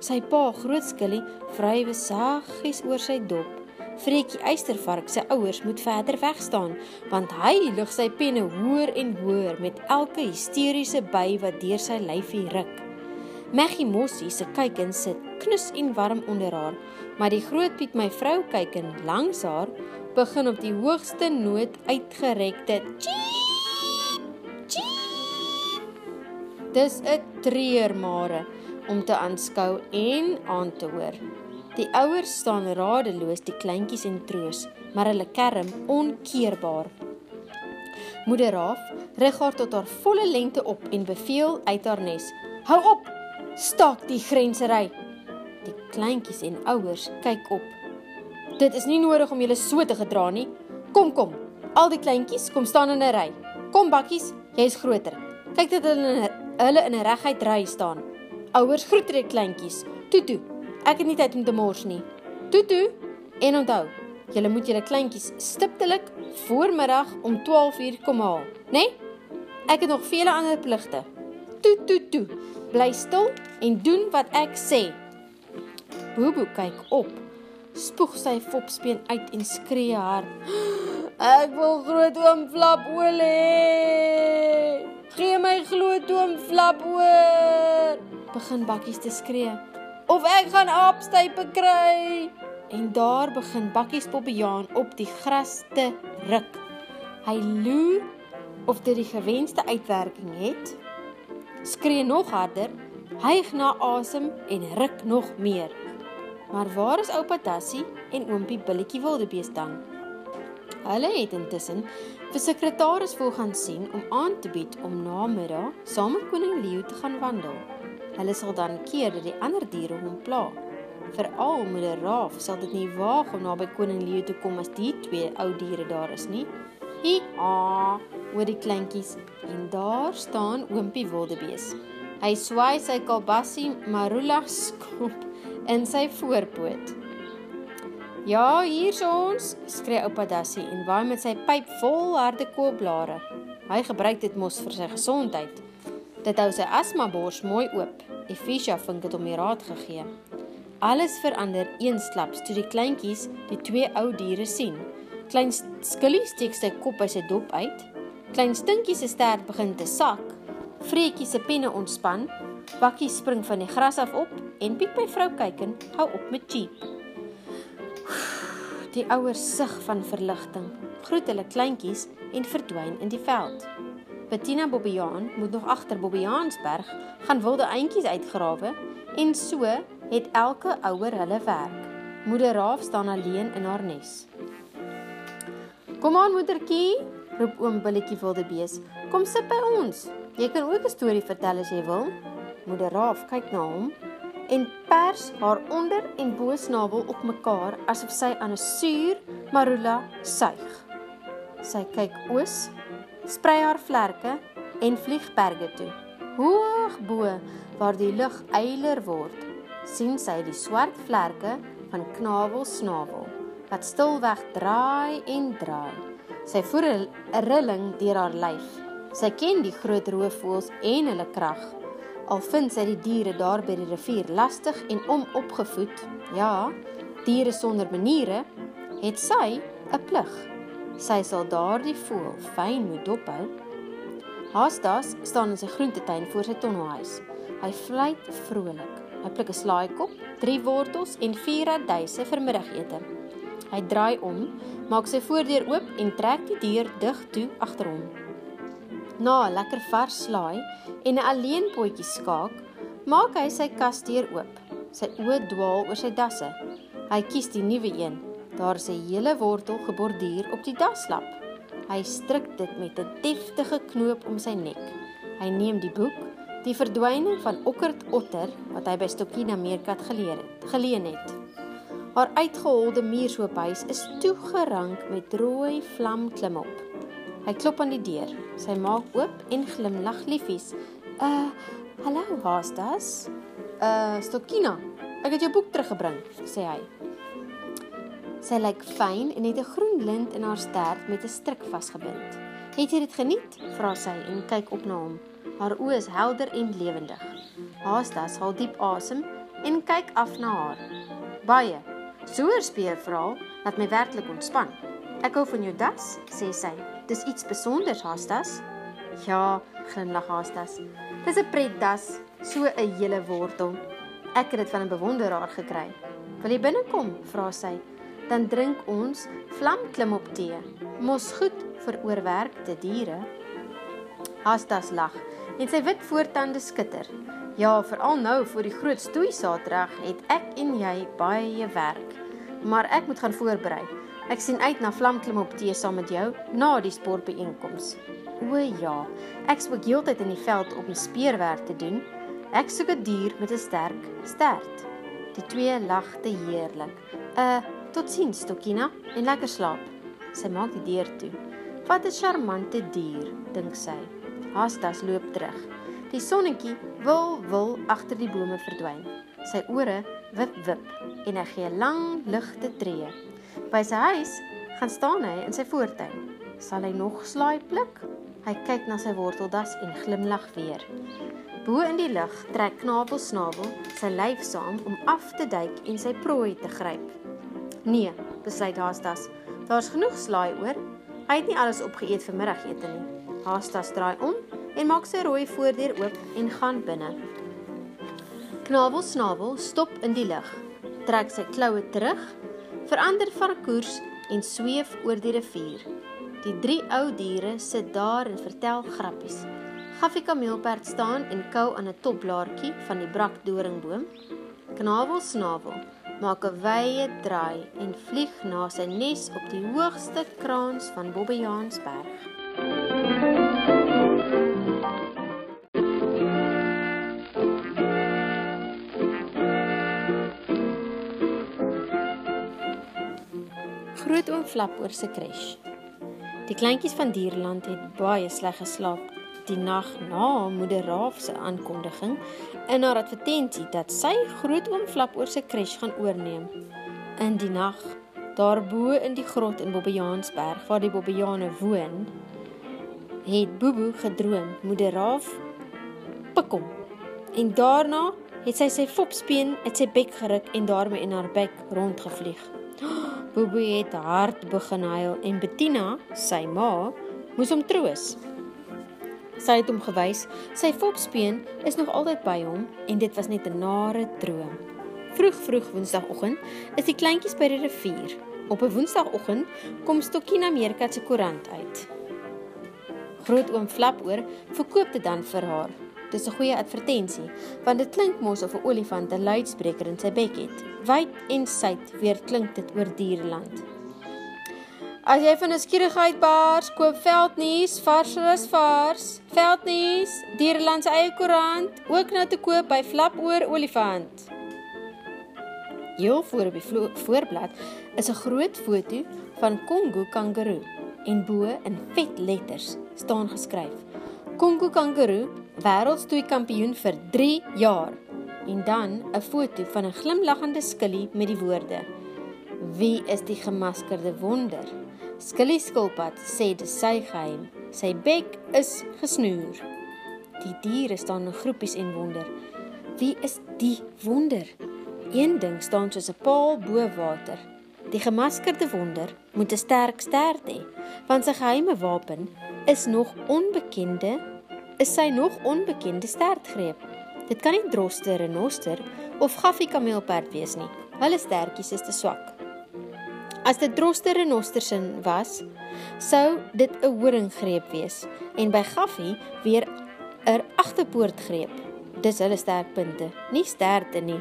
Sy pa, groot skillie, vrywe saggies oor sy dop. Freekie Eystervark se ouers moet verder weg staan, want hy lig sy penne hoër en hoër met elke hysteriese by wat deur sy lyfie ruk. Maggie Mossie se kuiken sit knus en warm onder haar, maar die groot Piet my vrou kuiken langs haar begin op die hoogste noot uitgerekte Dis 'n treurmare om te aanskou en aan te hoor. Die ouers staan radeloos die kleintjies en troos, maar hulle kerm onkeerbaar. Moeder Raaf rig haar tot haar volle lengte op en beveel uit haar nes: "Hou op! Staak die grensery!" Die kleintjies en ouers kyk op. "Dit is nie nodig om julle so te gedra nie. Kom kom. Al die kleintjies kom staan in 'n ry. Kom bakkies, jy is groter. Kyk dat hulle hulle in 'n reguit ry staan." Ouers groet die kleintjies. Tutu. Ek het nie tyd om te mors nie. Tutu. En onthou, julle moet julle kleintjies stiptelik voormiddag om 12:00 kom haal, né? Nee? Ek het nog vele ander pligte. Tutu. Tu. Bly stil en doen wat ek sê. Bobo kyk op. Spoeg sy fopspeen uit en skree hard. Ek wil groot oom Flap olie. Gee my groot oom Flap oor begin bakkies te skree. Of ek gaan aapstype kry. En daar begin bakkies Bobbejaan op die gras te ruk. Hy loer of dit die gewenste uitwerking het. Skree nog harder, hyg na asem en ruk nog meer. Maar waar is oupa Tassie en oompie Billetjie Wildebees dan? Hulle het intussen vir sekretaris wil gaan sien om aan te bied om namiddag saam met koning Leo te gaan wandel. Hulle sal dan keer dat die ander diere hom pla. Veral moeder Raaf sal dit nie waag om naby koning Leo te kom as die twee ou diere daar is nie. Hi, ah, oor die kleintjies en daar staan oompie Wildebees. Hy swaai sy kalbassie Marula skop in sy voorpoot. Ja, hier's ons, skree oupa Dassie en waai met sy pyp vol harde koolblare. Hy gebruik dit mos vir sy gesondheid. Dit hou sy asma bors mooi oop. Efisha vink dit om die raad gegee. Alles verander eensklaps toe die kleintjies die twee ou diere sien. Klein Skilly steek sy kop uit sy dop uit. Klein Stinkie se stert begin te sak. Vreetjie se penne ontspan. Bakkie spring van die gras af op en Piet by vrou kyk en hou op met cheep. Die ouers sug van verligting. Groet hulle kleintjies en verdwyn in die veld. Bettina Bobbejaan moet nog agter Bobbejaansberg gaan wilde eentjies uitgrawe en so het elke ouer hulle werk. Moeder Raaf staan alleen in haar nes. Kom aan moedertjie, roep oom Billetjie Wildebees. Kom sit by ons. Jy kan ook 'n storie vertel as jy wil. Moeder Raaf kyk na hom en pers haar onder en bo snavel op mekaar asof sy aan 'n suur marula suig. Sy kyk oos, sprei haar vlerke en vlieg berge toe. Hoog bo waar die lug eiler word, sien sy die swart vlerke van knavel snavel wat stilweg draai en draai. Sy voer 'n rilling deur haar lyf. Sy ken die groot roofvoëls en hulle krag. Al vind sy die diere daar by die rivier lastig en onopgevoed, ja, diere sonder maniere, het sy 'n plig. Sy sal daardie voël fyn moet dophou. Haastas staan in sy groentetuin voor sy tonnelhuis. Hy fluit vrolik. Hy pluk 'n slaaikop, drie wortels en vier radyse vir middagete. Hy draai om, maak sy voordeur oop en trek die deur dig toe agter hom. Na 'n lekker vars slaai en 'n alleen potjie skaak, maak hy sy kasdeur oop. Sy oë dwaal oor sy dasse. Hy kies die nuwe een. Daar is 'n hele wortel geborduur op die daslap. Hy stryk dit met 'n deftige knoop om sy nek. Hy neem die boek, Die verdwyning van Okkert Otter wat hy by Stokkina Meerkat geleer het, geleen het. Haar uitgeholde muurshoophuis is toegerank met rooi vlam klimop. Hy klop aan die deur. Sy maak oop en glimlag liefies. Uh, hallo Haastas. Uh, Stokkina, ek het jou boek teruggebring, sê hy. Sy lyk fyn en het 'n groen lint in haar stert met 'n stryk vasgebind. "Het jy dit geniet?" vra sy en kyk op na hom. Haar oë is helder en lewendig. Haastas haal diep asem en kyk af na haar. "Baie. So 'n speelverhaal laat my werklik ontspan. Ek hou van jou das," sê sy. "Dis iets spesonders, Haastas." "Ja," glimlag Haastas. "Dis 'n pretdas, so 'n hele wortel. Ek het dit van 'n bewonderaar gekry." "Wil jy binnekom?" vra sy dan drink ons vlamklim op tee. Mos goed vir oorwerkte diere. Hastas lag en sy wit voortande skitter. Ja, veral nou vir die groot stoei Saterdag het ek en jy baie werk. Maar ek moet gaan voorberei. Ek sien uit na vlamklim op tee saam met jou na die sportbeeenkoms. O ja, ek spook heeltyd in die veld om speerwerk te doen. Ek soek 'n dier met 'n sterk stert. Die twee lag te heerlik. Uh Totsiens, Stokina, en lekker slaap. Sy maak die deur toe. Wat 'n charmante dier, dink sy. Hastas loop terug. Die sonnetjie wil wil agter die bome verdwyn. Sy ore wip wip en hy gee 'n lang ligte tree. By sy huis gaan staan hy in sy voortuin. Sal hy nog slaai pluk? Hy kyk na sy worteldas en glimlag weer. Bo in die lug trek Knabel snavel sy lyf saam om af te duik en sy prooi te gryp. Nee, besluit Haastas. Daar's genoeg slaai oor. Hy het nie alles opgeëet vir middagete nie. Haastas draai om en maak sy rooi voordeur oop en gaan binne. Knabel snavel stop in die lug. Trek sy kloue terug, verander van koers en sweef oor die rivier. Die drie ou diere sit daar en vertel grappies. Gaffie kameelperd staan en kou aan 'n topblaartjie van die brakdoringboom. Knabel snavel maak 'n wye draai en vlieg na sy nes op die hoogste kraans van Bobbejaansberg. Groot oom flap oor sy crash. Die kleintjies van Dierland het baie sleg geslaap die nag na moeder Raaf se aankondiging in haar advertensie dat sy grootoom Flapoor se crash gaan oorneem. In die nag, daarbo in die grot in Bobbejaansberg waar die Bobbejane woon, het Bobo gedroom moeder Raaf pik hom. En daarna het sy sy fopspeen uit sy bek geruk en daarmee in haar bek rondgevlieg. Bobo het hard begin huil en Bettina, sy ma, moes hom troos. Sy het hom gewys, sy fopspeen is nog altyd by hom en dit was net 'n nare droom. Vroeg vroeg Woensdagoggend is die kleintjies by die rivier. Op 'n Woensdagoggend kom Stokkina Meerkat se koerant uit. Grootoom Flapoor verkoop dit dan vir haar. Dis 'n goeie advertensie, want dit klink mos of 'n olifant 'n luidspreker in sy bek het. Wyd en suid weer klink dit oor diereland. As jy van 'n skierigheid baars, koop Veldnuus, vars is vars. Veldnuus, diereland se eie koerant, ook nou te koop by Flapoor Olifant. Heel voor op die voorblad is 'n groot foto van Kongo kangaroo en bo in vet letters staan geskryf: Kongo kangaroo wêreldstoei kampioen vir 3 jaar. En dan 'n foto van 'n glimlaggende skillie met die woorde: Wie is die gemaskerde wonder? Skillie skulpad sê dit sy geheim. Sy bek is gesnoer. Die diere staan in groepies en wonder: Wie is die wonder? Een ding staan soos 'n paal bo water. Die gemaskerde wonder moet 'n sterk stert hê, want sy geheime wapen is nog onbekende is sy nog onbekende stertgreep. Dit kan nie droste renoster of gaffie kameelperd wees nie. Hulle stertjies is te swak. As dit droste renostersin was, sou dit 'n horinggreep wees en by gaffie weer 'n agterpoortgreep. Dis hulle sterkpunte, nie sterte nie.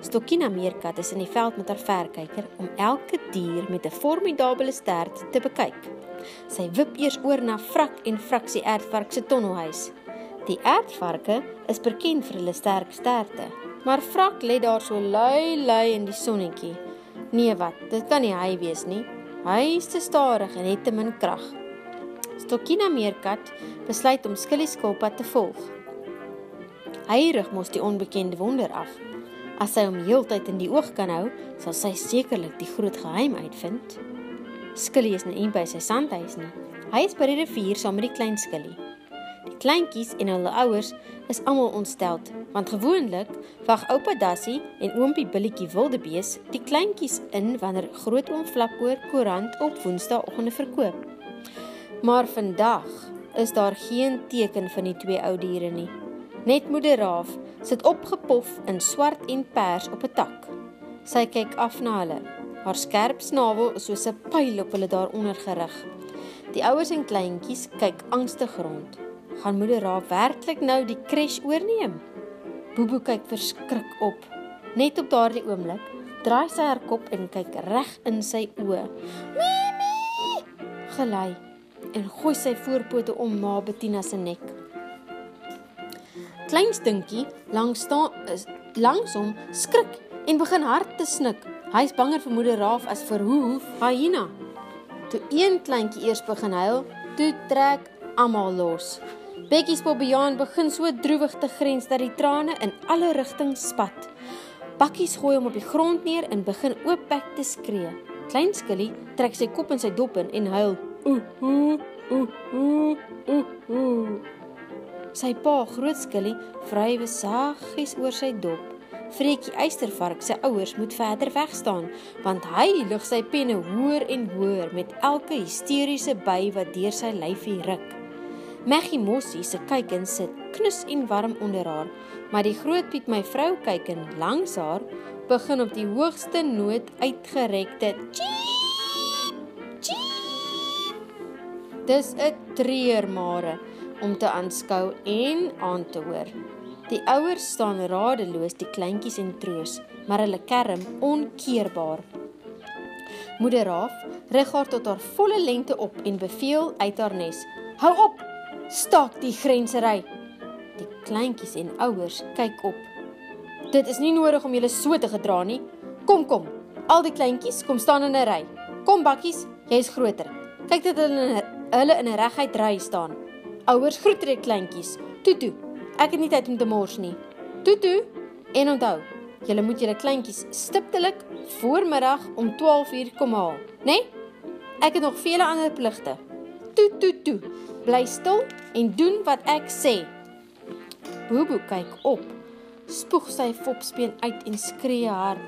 Stokkina meerkat is in die veld met haar verkyker om elke dier met 'n formidabele stert te bekyk. Sy wip eers oor na Frak en Fraksie Erdvark se tonnelhuis. Die erdvarke is bekend vir hulle sterk sterte, maar Frak lê daar so lui lui in die sonnetjie. Nee wat, dit kan nie hy wees nie. Hy is te stadig en het te min krag. Stokkina meerkat besluit om Skilly skilpad te volg. Hy rig mos die onbekende wonder af. As sy hom heeltyd in die oog kan hou, sal sy sekerlik die groot geheim uitvind. Skilly is nie by sy sandhuis nie. Hy is by die rivier saam met die klein Skilly. Die kleintjies en hulle ouers is almal ontsteld, want gewoonlik wag oupa Dassie en oompie Billetjie Wildebees die kleintjies in wanneer grootoom Flapoor koerant op Woensdaagoggende verkoop. Maar vandag is daar geen teken van die twee ou diere nie. Net moeder Raaf sit opgepof in swart en pers op 'n tak. Sy kyk af na hulle Haar skerp snavel is soos 'n pyl op hulle daaronder gerig. Die ouers en kleintjies kyk angstig rond. Gaan moeder Raaf werklik nou die crash oorneem? Bobo kyk verskrik op. Net op daardie oomblik draai sy haar kop en kyk reg in sy oë. Mimi! Gelei en gooi sy voorpote om ma Bettina se nek. Klein stinkie langs staan langs hom skrik en begin hard te snik. Hy is banger vir moeder Raaf as vir hoe hyena. Toe een kleintjie eers begin huil, toe trek almal los. Bekkie se Bobbejaan begin so droewig te grens dat die trane in alle rigtings spat. Bakkies gooi hom op die grond neer en begin oopbek te skree. Klein Skilly trek sy kop in sy dop in en huil. Ooh ooh ooh ooh ooh. Sy pa, Groot Skilly, vrywe saggies oor sy dop. Freekie Eystervark se ouers moet verder weg staan, want hy lig sy penne hoër en hoër met elke hysteriese by wat deur sy lyfie ruk. Maggie Mossie se kuiken sit knus en warm onder haar, maar die groot Piet my vrou kuiken langs haar begin op die hoogste noot uitgerekte Dis 'n treurmare om te aanskou en aan te hoor. Die ouers staan radeloos die kleintjies en troos, maar hulle kerm onkeerbaar. Moeder Raaf rig haar tot haar volle lengte op en beveel uit haar nes: "Hou op! Staak die grensery!" Die kleintjies en ouers kyk op. "Dit is nie nodig om julle so te gedra nie. Kom kom. Al die kleintjies kom staan in 'n ry. Kom bakkies, jy's groter. Kyk dat hulle hulle in 'n reguit ry staan." Ouers groet die kleintjies. Toe toe. Ek het nie tyd om te mors nie. Toe toe. En onthou, julle moet julle kleintjies stiptelik voormiddag om 12uur kom haal, né? Nee? Ek het nog vele ander pligte. Toe toe toe. Bly stil en doen wat ek sê. Bobo kyk op. Spoeg sy fopspeen uit en skree haar.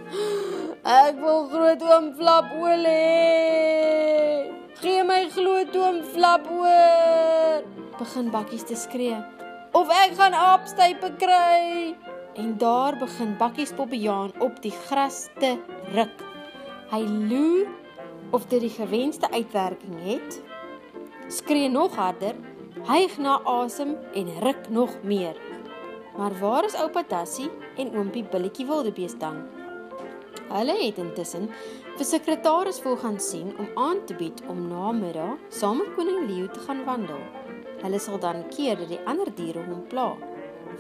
Ek wil groot oom Flap oor hê. Gee my groot oom Flap oor. Begin bakkies te skree. Of ek gaan aapstype kry. En daar begin bakkies Poppejaan op die gras te ruk. Hy loer of dit die gewenste uitwerking het. Skree nog harder, hyg na asem en ruk nog meer. Maar waar is oupa Tassie en oompie Billetjie Wildebees dan? Hulle het intussen vir sekretaris vol gaan sien om aan te bied om namiddag saam met koning Leo te gaan wandel. Hulle sal dan keer dat die ander diere hom pla.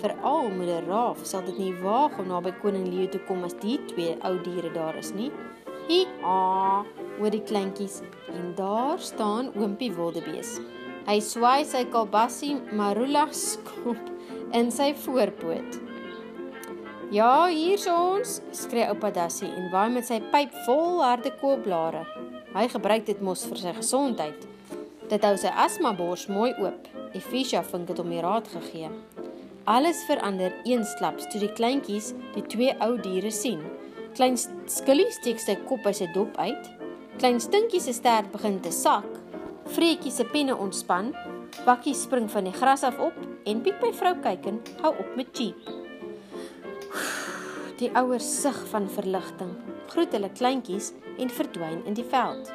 Veral moeder Raaf sal dit nie waag om naby koning Leo te kom as die twee ou diere daar is nie. Hi, ah, hoor die kleintjies en daar staan oompie Wildebees. Hy swaai sy kalbassie Marula skop in sy voorpoot. Ja, hier's ons, skree oupa Dassie en waai met sy pyp vol harde koolblare. Hy gebruik dit mos vir sy gesondheid. Dit hou sy asma bors mooi oop. Efisha vink dit om die raad gegee. Alles verander eensklaps toe die kleintjies die twee ou diere sien. Klein Skilly steek sy kop uit sy dop uit. Klein Stinkie se stert begin te sak. Vreetjie se penne ontspan. Bakkie spring van die gras af op en Piet my vrou kyk en hou op met cheep. Die ouers sug van verligting, groet hulle kleintjies en verdwyn in die veld.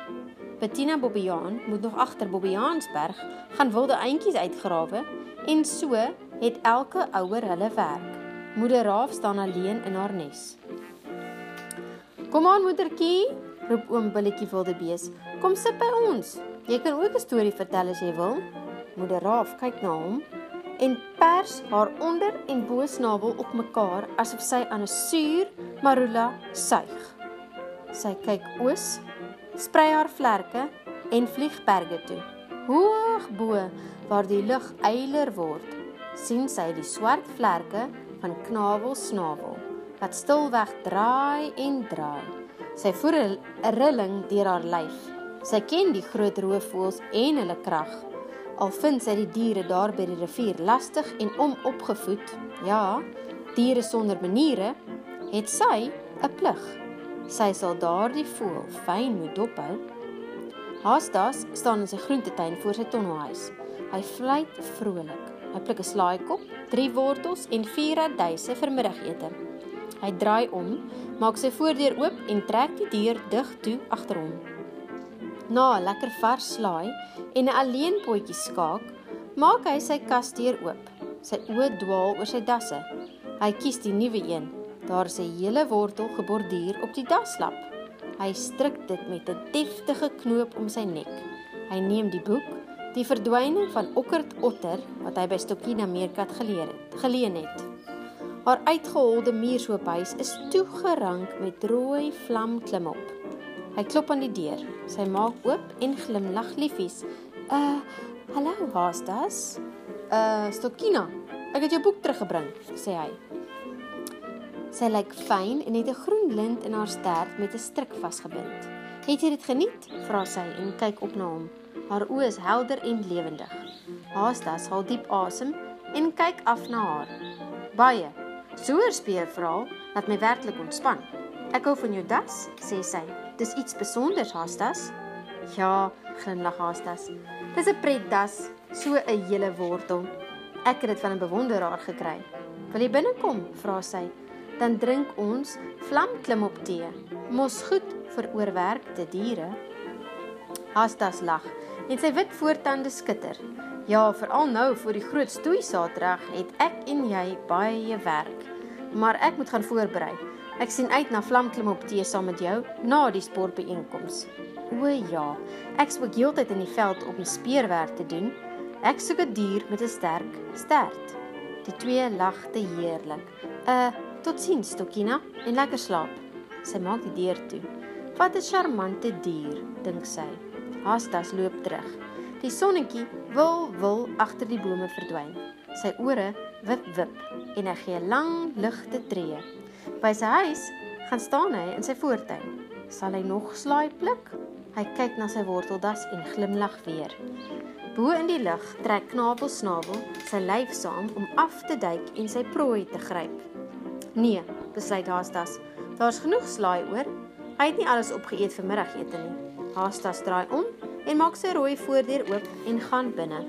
Bettina Bobbejaan moet nog agter Bobbejaansberg gaan wilde eentjies uitgrawe en so het elke ouer hulle werk. Moeder Raaf staan alleen in haar nes. Kom aan moedertjie, roep oom Billetjie Wildebees. Kom sit by ons. Jy kan ook 'n storie vertel as jy wil. Moeder Raaf kyk na hom en pers haar onder en bo snavel op mekaar asof sy aan 'n suur marula suig. Sy kyk oos, sprei haar vlerke en vlieg berge toe. Hoog bo waar die lug eiler word, sien sy die swart vlerke van knavel snavel wat stilweg draai en draai. Sy voer 'n rilling deur haar lyf. Sy ken die groot roofvoëls en hulle krag. Al vind sy die diere daar by die rivier lastig en onopgevoed, ja, diere sonder maniere, het sy 'n plig. Sy sal daardie voël fyn moet dophou. Haastas staan in sy groentetuin voor sy tonnelhuis. Hy fluit vrolik. Hy pluk 'n slaaikop, drie wortels en vier radyse vir middagete. Hy draai om, maak sy voordeur oop en trek die deur dig toe agter hom. Na 'n lekker vars slaai en 'n alleen potjie skaak, maak hy sy kasdeur oop. Sy oë dwaal oor sy dasse. Hy kies die nuwe een. Daar is 'n hele wortel geborduur op die daslap. Hy stryk dit met 'n deftige knoop om sy nek. Hy neem die boek, Die verdwyning van Okkert Otter wat hy by Stokkina Meerkat geleer het, geleen het. Haar uitgeholde muurshoophuis is toegerank met rooi vlam klimop. Hy klop aan die deur. Sy maak oop en glimlag liefies. Uh, hallo, Haastas. Uh, Stokkina, ek het jou boek teruggebring, sê hy. Sy lyk fyn en het 'n groen lint in haar stert met 'n stryk vasgebind. "Het jy dit geniet?" vra sy en kyk op na hom. Haar oë is helder en lewendig. Haastas haal diep asem en kyk af na haar. "Baie. So 'n speurverhaal laat my werklik ontspan. Ek hou van jou das," sê sy. "Dis iets spesonders, Haastas." "Ja," glimlag Haastas. "Dis 'n pretdas, so 'n hele wortel. Ek het dit van 'n bewonderaar gekry." "Wil jy binnekom?" vra sy dan drink ons vlamklimop tee. Mos goed vir oorwerkte diere. Hastas lag en sy wit voortande skitter. Ja, veral nou vir die groot stoei Saterdag het ek en jy baie werk. Maar ek moet gaan voorberei. Ek sien uit na vlamklimop tee saam met jou na die sportbeeenkoms. O ja, ek spook heeltyd in die veld om speerwerk te doen. Ek soek 'n dier met 'n sterk stert. Die twee lagte heerlik. Uh Totsiens, Tokina, en lekker slaap. Sy maak die deur toe. Wat 'n charmante dier, dink sy. Hastas loop terug. Die sonnetjie wil wil agter die bome verdwyn. Sy ore wip wip en hy gee 'n lang ligte tree. By sy huis gaan staan hy in sy voortuin. Sal hy nog slaai pluk? Hy kyk na sy worteldas en glimlag weer. Bo in die lug trek Knabel Snabel sy lyf saam om af te duik en sy prooi te gryp. Nee, besluit Haastas. Daar's genoeg slaai oor. Hy het nie alles opgeëet vir middagete nie. Haastas draai om en maak sy rooi voordeur oop en gaan binne.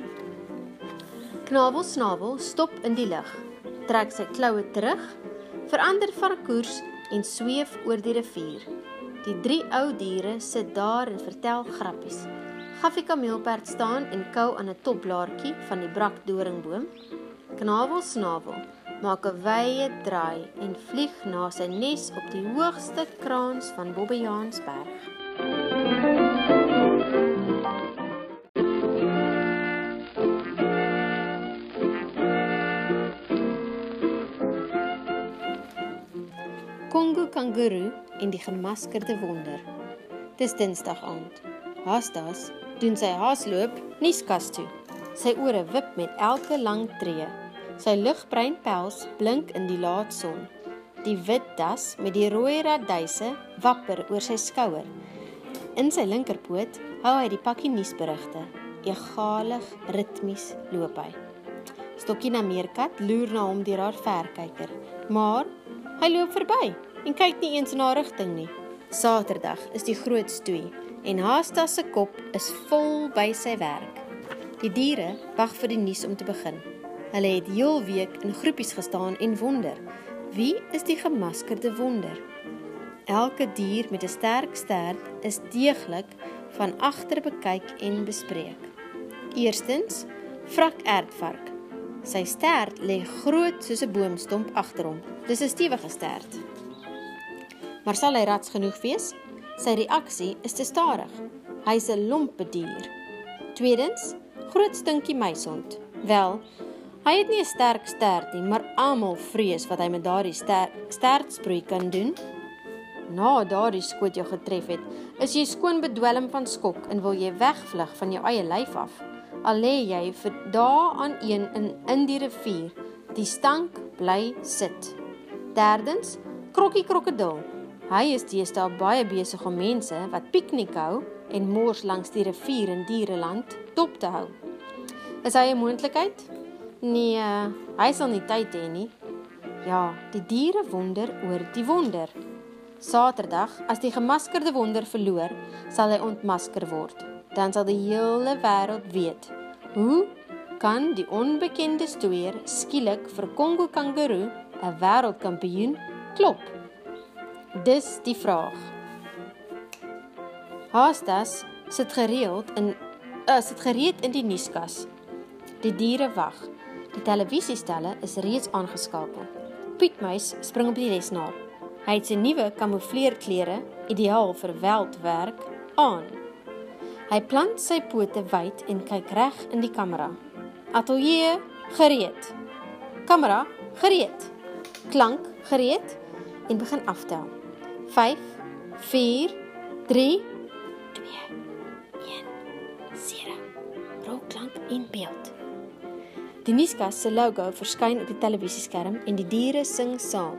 Knabel Snabel stop in die lug, trek sy kloue terug, verander van koers en sweef oor die rivier. Die drie ou diere sit daar en vertel grappies. Gaffie kameelperd staan en kou aan 'n topblaartjie van die brakdoringboom. Knabel Snabel maak 'n wye draai en vlieg na sy nes op die hoogste kraans van Bobbejaansberg. Kongo kangaroo en die gemaskerde wonder. Dis Dinsdag aand. Haastas doen sy haasloop nuuskas toe. Sy ore wip met elke lang tree. Sy ligbruin pels blink in die laatson. Die wit das met die rooi raduise wapper oor sy skouer. In sy linkerpoot hou hy die pakkie nuusberigte. Egalig ritmies loop hy. Stokkie na Meerkat loer na hom deur haar verkyker, maar hy loop verby en kyk nie eens na rigting nie. Saterdag is die groot stoei en Haasta se kop is vol by sy werk. Die diere wag vir die nuus om te begin. Hulle het heel week in groepies gestaan en wonder, wie is die gemaskerde wonder? Elke dier met 'n sterk stert is deeglik van agter bekyk en bespreek. Eerstens, vrak aardvark. Sy stert lê groot soos 'n boomstomp agter hom. Dis 'n stewige stert. Maar sal hy rats genoeg wees? Sy reaksie is te stadig. Hy's 'n lompe dier. Tweedens, groot stinkie muishond. Wel, hy het nie 'n sterk stert nie, maar almal vrees wat hy met daardie sterk stertsproei kan doen. Na daardie skoot jou getref het, is jy skoon bedwelm van skok en wil jy wegvlug van jou eie lyf af. Al lê jy vir dae aan een in in die rivier, die stank bly sit. Derdens, krokkie krokodil. Hy is deesdae baie besig om mense wat piknik hou en mors langs die rivier in Diereland dop te hou. Is hy 'n moontlikheid? Nee, hy sal nie tyd hê nie. Ja, die diere wonder oor die wonder. Saterdag, as die gemaskerde wonder verloor, sal hy ontmasker word. Dan sal die hele wêreld weet hoe kan die onbekende stoeier skielik vir Kongo kangaroo 'n wêreldkampioen klop. Dis die vraag. Haastas sit gereeld in uh, sit gereed in die nuuskas. Die diere wag. Die televisiestelle is reeds aangeskakel. Pietmuis spring op die lesenaar. Hy het sy nuwe kamoufleerklere, ideaal vir veldwerk, aan. Hy plant sy pote wyd en kyk reg in die kamera. Atelier gereed. Kamera gereed. Klank gereed en begin aftel. 5 4 3 2 1 0 Rookklank in beeld. Die nuuskas se logo verskyn op die televisieskerm en die diere sing saam.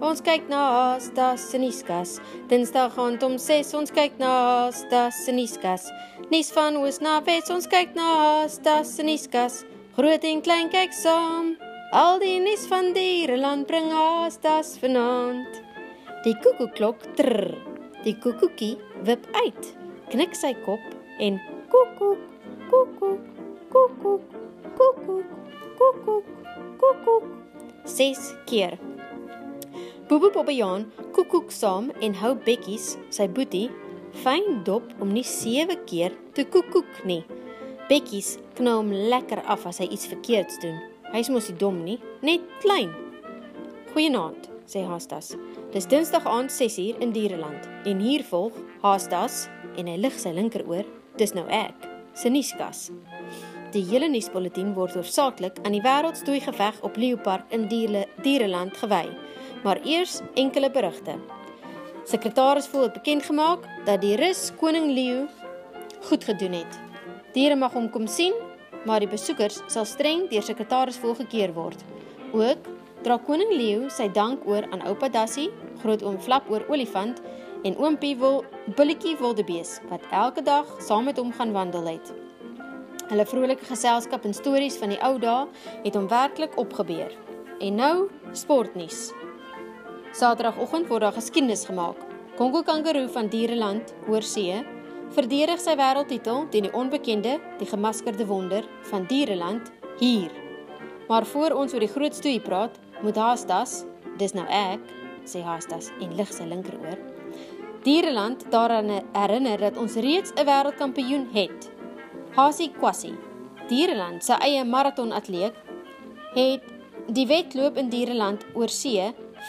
Ons kyk na Asta se nuuskas. Dinsdag aand om 6 ons kyk na Asta se nuuskas. Nuus van oos na wes ons kyk na Asta se nuuskas. Groot en klein kyk saam. Al die nuus van diereland bring Asta se vanaand. Die koekoeklok trr. Die koekoekie wip uit. Knik sy kop en koekoek koekoek koekoek koekoek koekoek koekoek ses keer. Bobo Bobbejaan koekoek saam en hou Bekkies, sy boetie, fyn dop om nie 7 keer te koekoek nie. Bekkies knou hom lekker af as hy iets verkeerds doen. Hy's mos nie dom nie, net klein. Goeienaand, sê Haastas. Dis Dinsdag aand 6uur in Diereland en hier volg Haastas en hy lig sy linkeroor. Dis nou ek, se nuuskas. Die hele nuusbulletin word hoofsaaklik aan die wêreldstoei geveg op Leeupark in Diere, Diereland gewy maar eers enkele berigte. Sekretaris voel het bekend gemaak dat die rus koning Leo goed gedoen het. Diere mag hom kom sien, maar die besoekers sal streng deur sekretaris volgekeer word. Ook dra koning Leo sy dank oor aan oupa Dassie, grootoom Flap oor olifant en oompie wil billetjie wildebees wat elke dag saam met hom gaan wandel het. Hulle vrolike geselskap en stories van die ou dae het hom werklik opgebeur. En nou sportnuus. Saterdagoggend word daar geskiedenis gemaak. Kongo Kangaroo van Diereland oorsee verdedig sy wêreldtitel teen die onbekende, die gemaskerde wonder van Diereland hier. Maar voor ons oor die groot stoei praat, moet Haastas, dis nou ek, sê Haastas en lig sy linkeroor. Diereland daaraan herinner dat ons reeds 'n wêreldkampioen het. Hasie Kwassie, Diereland se eie maratonatleet, het die wedloop in Diereland oor see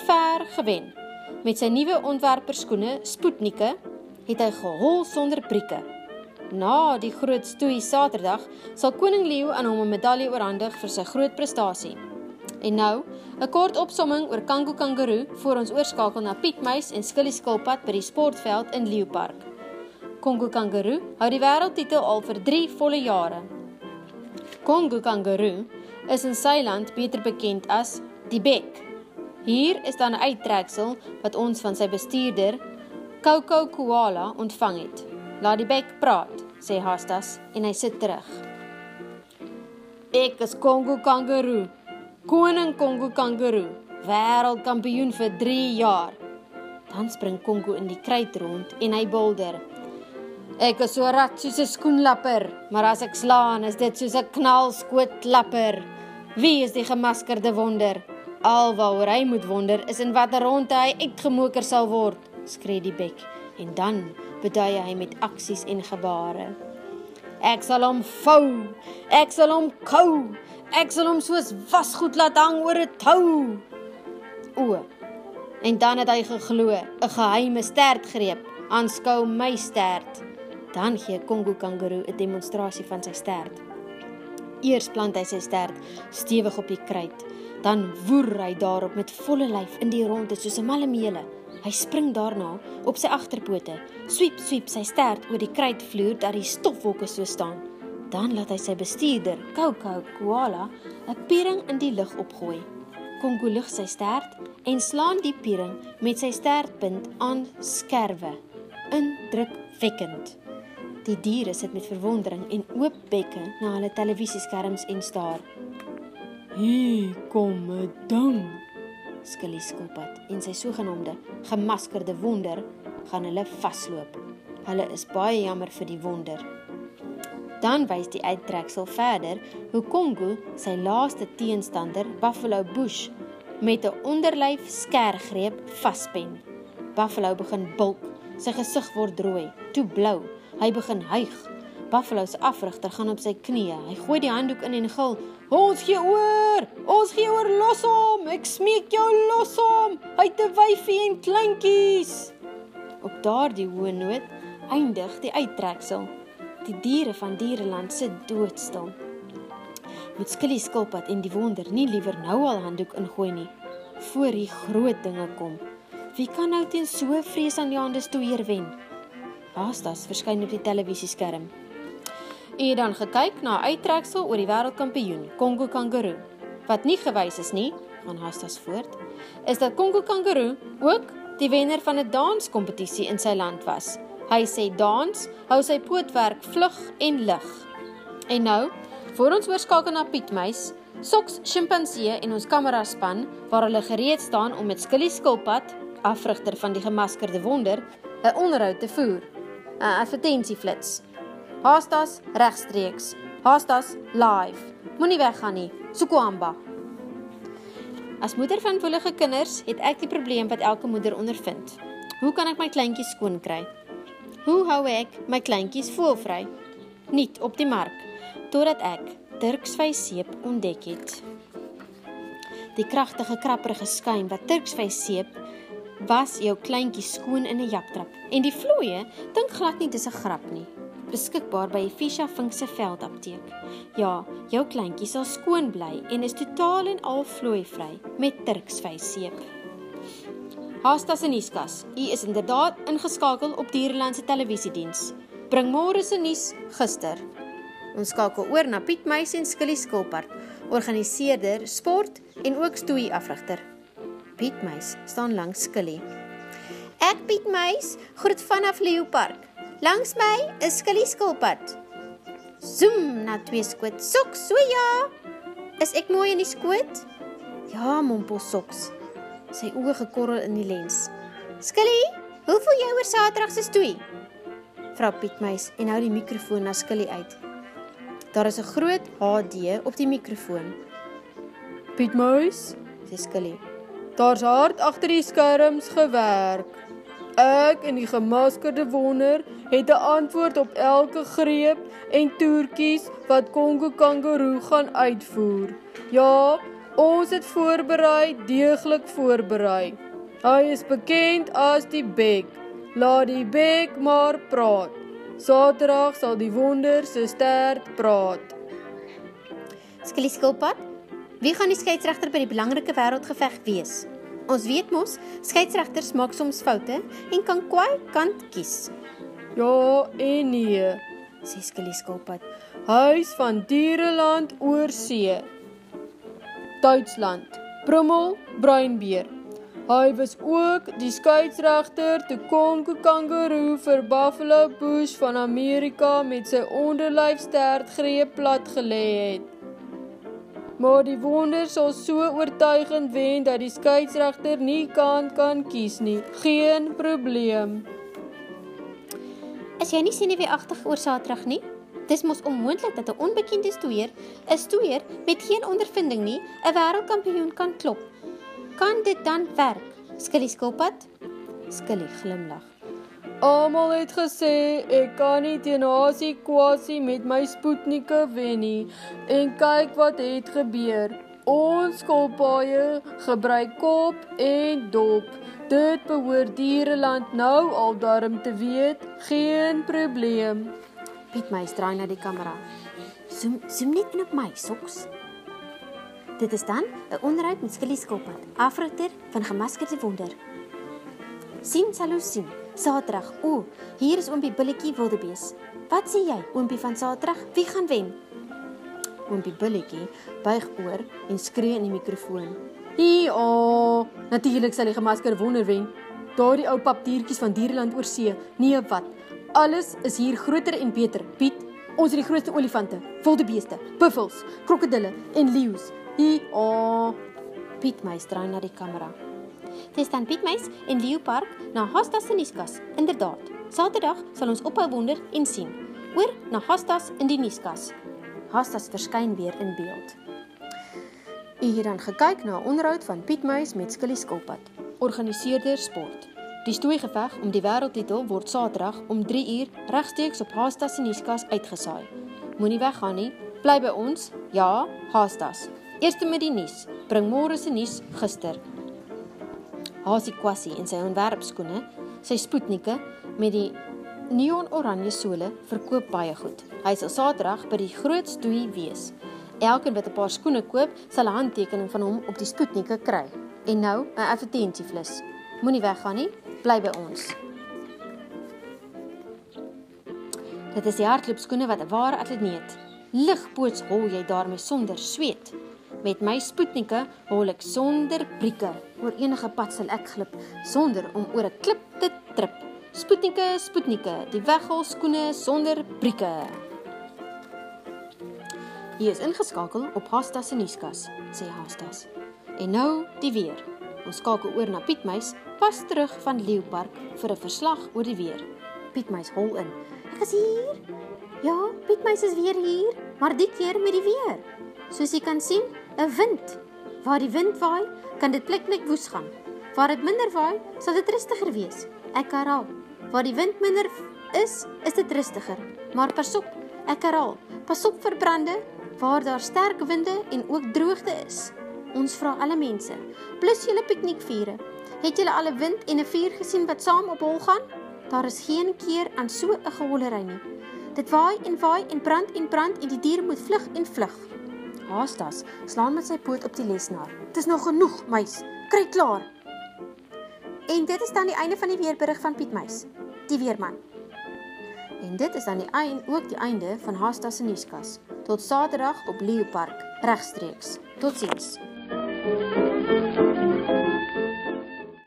ver gewen. Met sy nuwe ontwerperskoene Sputnike het hy gehol sonder brieke. Na die groot stoei Saterdag sal koning Leo aan hom 'n medalje oorhandig vir sy groot prestasie. En nou, 'n kort opsomming oor Kango Kangaroo voor ons oorskakel na Piet Muis en Skilly Skilpad by die sportveld in Leeupark. Kongo Kangaroo hou die wêreldtitel al vir 3 volle jare. Kongo Kangaroo is in sy land beter bekend as die bek. Hier is dan 'n uittreksel wat ons van sy bestuurder Coco Koala ontvang het. Laat die bek praat, sê Hastas en hy sit terug. Ek is Kongo Kangaroo, koning Kongo Kangaroo, wêreldkampioen vir 3 jaar. Dan spring Kongo in die kruit rond en hy bulder. Ek is so rat soos 'n skoenlapper, maar as ek slaan, is dit soos 'n knalskootklapper. Wie is die gemaskerde wonder? Alwaaroor hy moet wonder is in watter ronde hy uitgemoker sal word skree die bek en dan bedui hy met aksies en gebare. Ek sal hom vou, ek sal hom kou, ek sal hom soos wasgoed laat hang oor 'n tou. O. En dan het hy geglo, 'n geheime stert greep, aanskou my stert. Dan gee Kongo kangaroo 'n demonstrasie van sy stert. Eers plant hy sy stert stewig op die kruit, dan woer hy daarop met volle lyf in die ronde soos 'n malle meele. Hy spring daarna op sy agterpote, swiep swiep sy stert oor die kruitvloer dat die stofwolke so staan. Dan laat hy sy bestuurder, Coco Koala, 'n piering in die lug opgooi. Kongo lig sy stert en slaan die piering met sy stertpunt aan skerwe. Indrukwekkend. Die diere sit met verwondering en oop bekke na hulle televisieskerms en staar. Hier kom 'n ding, Skilly skilpad en sy sogenaamde gemaskerde wonder gaan hulle vasloop. Hulle is baie jammer vir die wonder. Dan wys die uittreksel verder hoe Kongo sy laaste teenstander Buffalo Bush met 'n onderlyf skergreep vaspen. Buffalo begin bulk, sy gesig word rooi, toe blou. Hy begin hyg. Buffalo se afrigter gaan op sy knieë. Hy gooi die handdoek in en gil: Ons gee oor! Ons gee oor, los hom! Ek smeek jou, los hom! Hy te wyfie en kleintjies. Op daardie hoë noot eindig die uittreksel. Die diere van Diereland sit doodstil. Met skillie skilpad en die wonder nie liewer nou al handdoek ingooi nie voor die groot dinge kom. Wie kan nou teen so vreesaanjaende stoeier wen? Haastas verskyn op die televisieskerm. U het dan gekyk na 'n uittreksel oor die wêreldkampioen, Kongo Kangaroo. Wat nie gewys is nie, gaan Hastas voort, is dat Kongo Kangaroo ook die wenner van 'n danskompetisie in sy land was. Hy sê dans hou sy pootwerk vlug en lig. En nou, voor ons oorskakel na Pietmuis, Soks sjimpansee en ons kameraspan waar hulle gereed staan om met Skilly skilpad, afrigter van die gemaskerde wonder, 'n onderhoud te voer. 'n Advertensieflits. Haastas regstreeks. Haastas live. Moenie weggaan nie. Sukuamba. As moeder van voelige kinders het ek die probleem wat elke moeder ondervind. Hoe kan ek my kleintjies skoon kry? Hoe hou ek my kleintjies voelvry? Niet op die mark totdat ek Turksvyseep ontdek het. Die kragtige krapperige skuim wat Turksvyseep was jou kleintjies skoon in 'n japtrap en die vloeie dink glad nie dis 'n grap nie beskikbaar by Fisha Vink se veldapteek. Ja, jou kleintjie sal skoon bly en is totaal en al vloeivry met Turksvyseep. Haastas en Niskas, u is inderdaad ingeskakel op Dierland se televisiediens. Bring môre se nuus gister. Ons skakel oor na Piet Meis en Skilly Skulpard, organiseerder sport en ook stoei afrigter. Piet Meis staan langs Skilly. Ek Piet Meis, groet vanaf Leeupark. Langs my is Skilly Skulpard. Zoom na twee skoot. Sok, so ja. Is ek mooi in die skoot? Ja, mompel Soks. Sy oë gekorrel in die lens. Skilly, hoe voel jy oor Saterdag se stoei? Vra Piet Meis en hou die mikrofoon na Skilly uit. Daar is 'n groot HD op die mikrofoon. Piet Muis, sê Skilly. Daar's hard agter die skerms gewerk. Ek en die gemaskerde wonder het 'n antwoord op elke greep en toertjies wat Kongo Kangaroo gaan uitvoer. Ja, ons het voorberei, deeglik voorberei. Hy is bekend as die Bek. Laat die Bek maar praat. Saterdag sal die wonder se stert praat. Skilly skilpad, wie gaan die skeieregter by die belangrike wêreldgeveg wees? Ons weet mos, skeieregters maak soms foute en kan kwaai kant kies. Ja en nee, sê Skilly skilpad. Huis van Diereland oor see. Duitsland. Brummel, bruinbeer. Hy was ook die skeieregter te Kongo Kangaroo vir Buffalo Bush van Amerika met sy onderlyf stert greep plat gelê het. Maar die wonder sal so oortuigend wen dat die skeieregter nie kan kan kies nie. Geen probleem. Is jy nie senuweeagtig oor Saterdag nie? Dis mos onmoontlik dat 'n onbekende stoeier, 'n stoeier met geen ondervinding nie, 'n wêreldkampioen kan klop. Kan dit dan werk? Skilly skilpad? Skilly glimlag. Almal het gesê ek kan nie teen Hasie Kwasi met my spoetnike wen nie. En kyk wat het gebeur. Ons skulpaaie gebruik kop en dop. Dit behoort Diereland nou al darm te weet, geen probleem. Piet my straai na die kamera. Zoom, zoom net in op my soks. Dit is dan 'n onderhoud met Skilly Skilpad, afrigter van Gemaskerde Wonder. Sien sal ons sien. Saterdag. O, hier is oompie Billetjie Wildebees. Wat sê jy, oompie van Saterdag? Wie gaan wen? Oompie Billetjie buig oor en skree in die mikrofoon. "Ie, o, natuurlik sal die Gemaskerde Wonder wen. Daardie ou papdiertjies van Diereland oor see. Nee, wat? Alles is hier groter en beter. Piet, ons het die grootste olifante, wildebeeste, buffels, krokodille en leeu's. Oh. Piet Meis draai na die kamera. Dis dan Piet Meis in Leo Park na Hostas se nuuskas. Inderdaad. Saterdag sal ons ophou wonder en sien. Oor na Hostas in die nuuskas. Hostas verskyn weer in beeld. U het dan gekyk na 'n onderhoud van Piet Meis met Skilly Skulpad, organiseerder sport. Die stoeigeveg om die wêreldtitel word Saterdag om 3 uur regsteeks op Hostas se nuuskas uitgesaai. Moenie weggaan nie. Bly by ons. Ja, Hostas. Eerste met die nuus. Bring môre se nuus gister. Hasie Kwassie in sy ontwerpskoene, sy spoetnike met die neon oranje sole verkoop baie goed. Hy sal Saterdag by die groot stoei wees. Elkeen wat 'n paar skoene koop, sal 'n handtekening van hom op die spoetnike kry. En nou 'n advertensieflits. Moenie weggaan nie, bly by ons. Dit is die hardloopskoene wat 'n ware atleet. Ligpoots hol jy daarmee sonder sweet. Met my spoetnike hol ek sonder brieke. Oor enige pad sal ek glip sonder om oor 'n klip te trip. Spoetnike, spoetnike, die weghol skoene sonder brieke. Hier is ingeskakel op Hastas se nuuskas, sê Hastas. En nou die weer. Ons skakel oor na Pietmeis, pas terug van Leeupark vir 'n verslag oor die weer. Pietmeis hol in. Ek is hier. Ja, Pietmeis is weer hier, maar dit keer met die weer. Soos jy kan sien, 'n wind. Waar die wind waai, kan dit plikplik woes gaan. Waar dit minder waai, sal dit rustiger wees. Ek herhaal, waar die wind minder is, is dit rustiger. Maar pas op, ek herhaal, pas op vir brande waar daar sterk winde en ook droogte is. Ons vra alle mense, plus julle piknikvure. Het julle al 'n wind en 'n vuur gesien wat saam op hol gaan? Daar is geen keer aan so 'n gehollery nie. Dit waai en waai en brand en brand en die diere moet vlug en vlug. Haastas slaan met sy poot op die lesenaar. Dis nog genoeg, muis. Kry klaar. En dit is dan die einde van die weerberig van Piet Muis, die weerman. En dit is dan die einde ook die einde van Hasta se nuuskas. Tot Saterdag op Leeupark regstreeks. Totsiens. Thank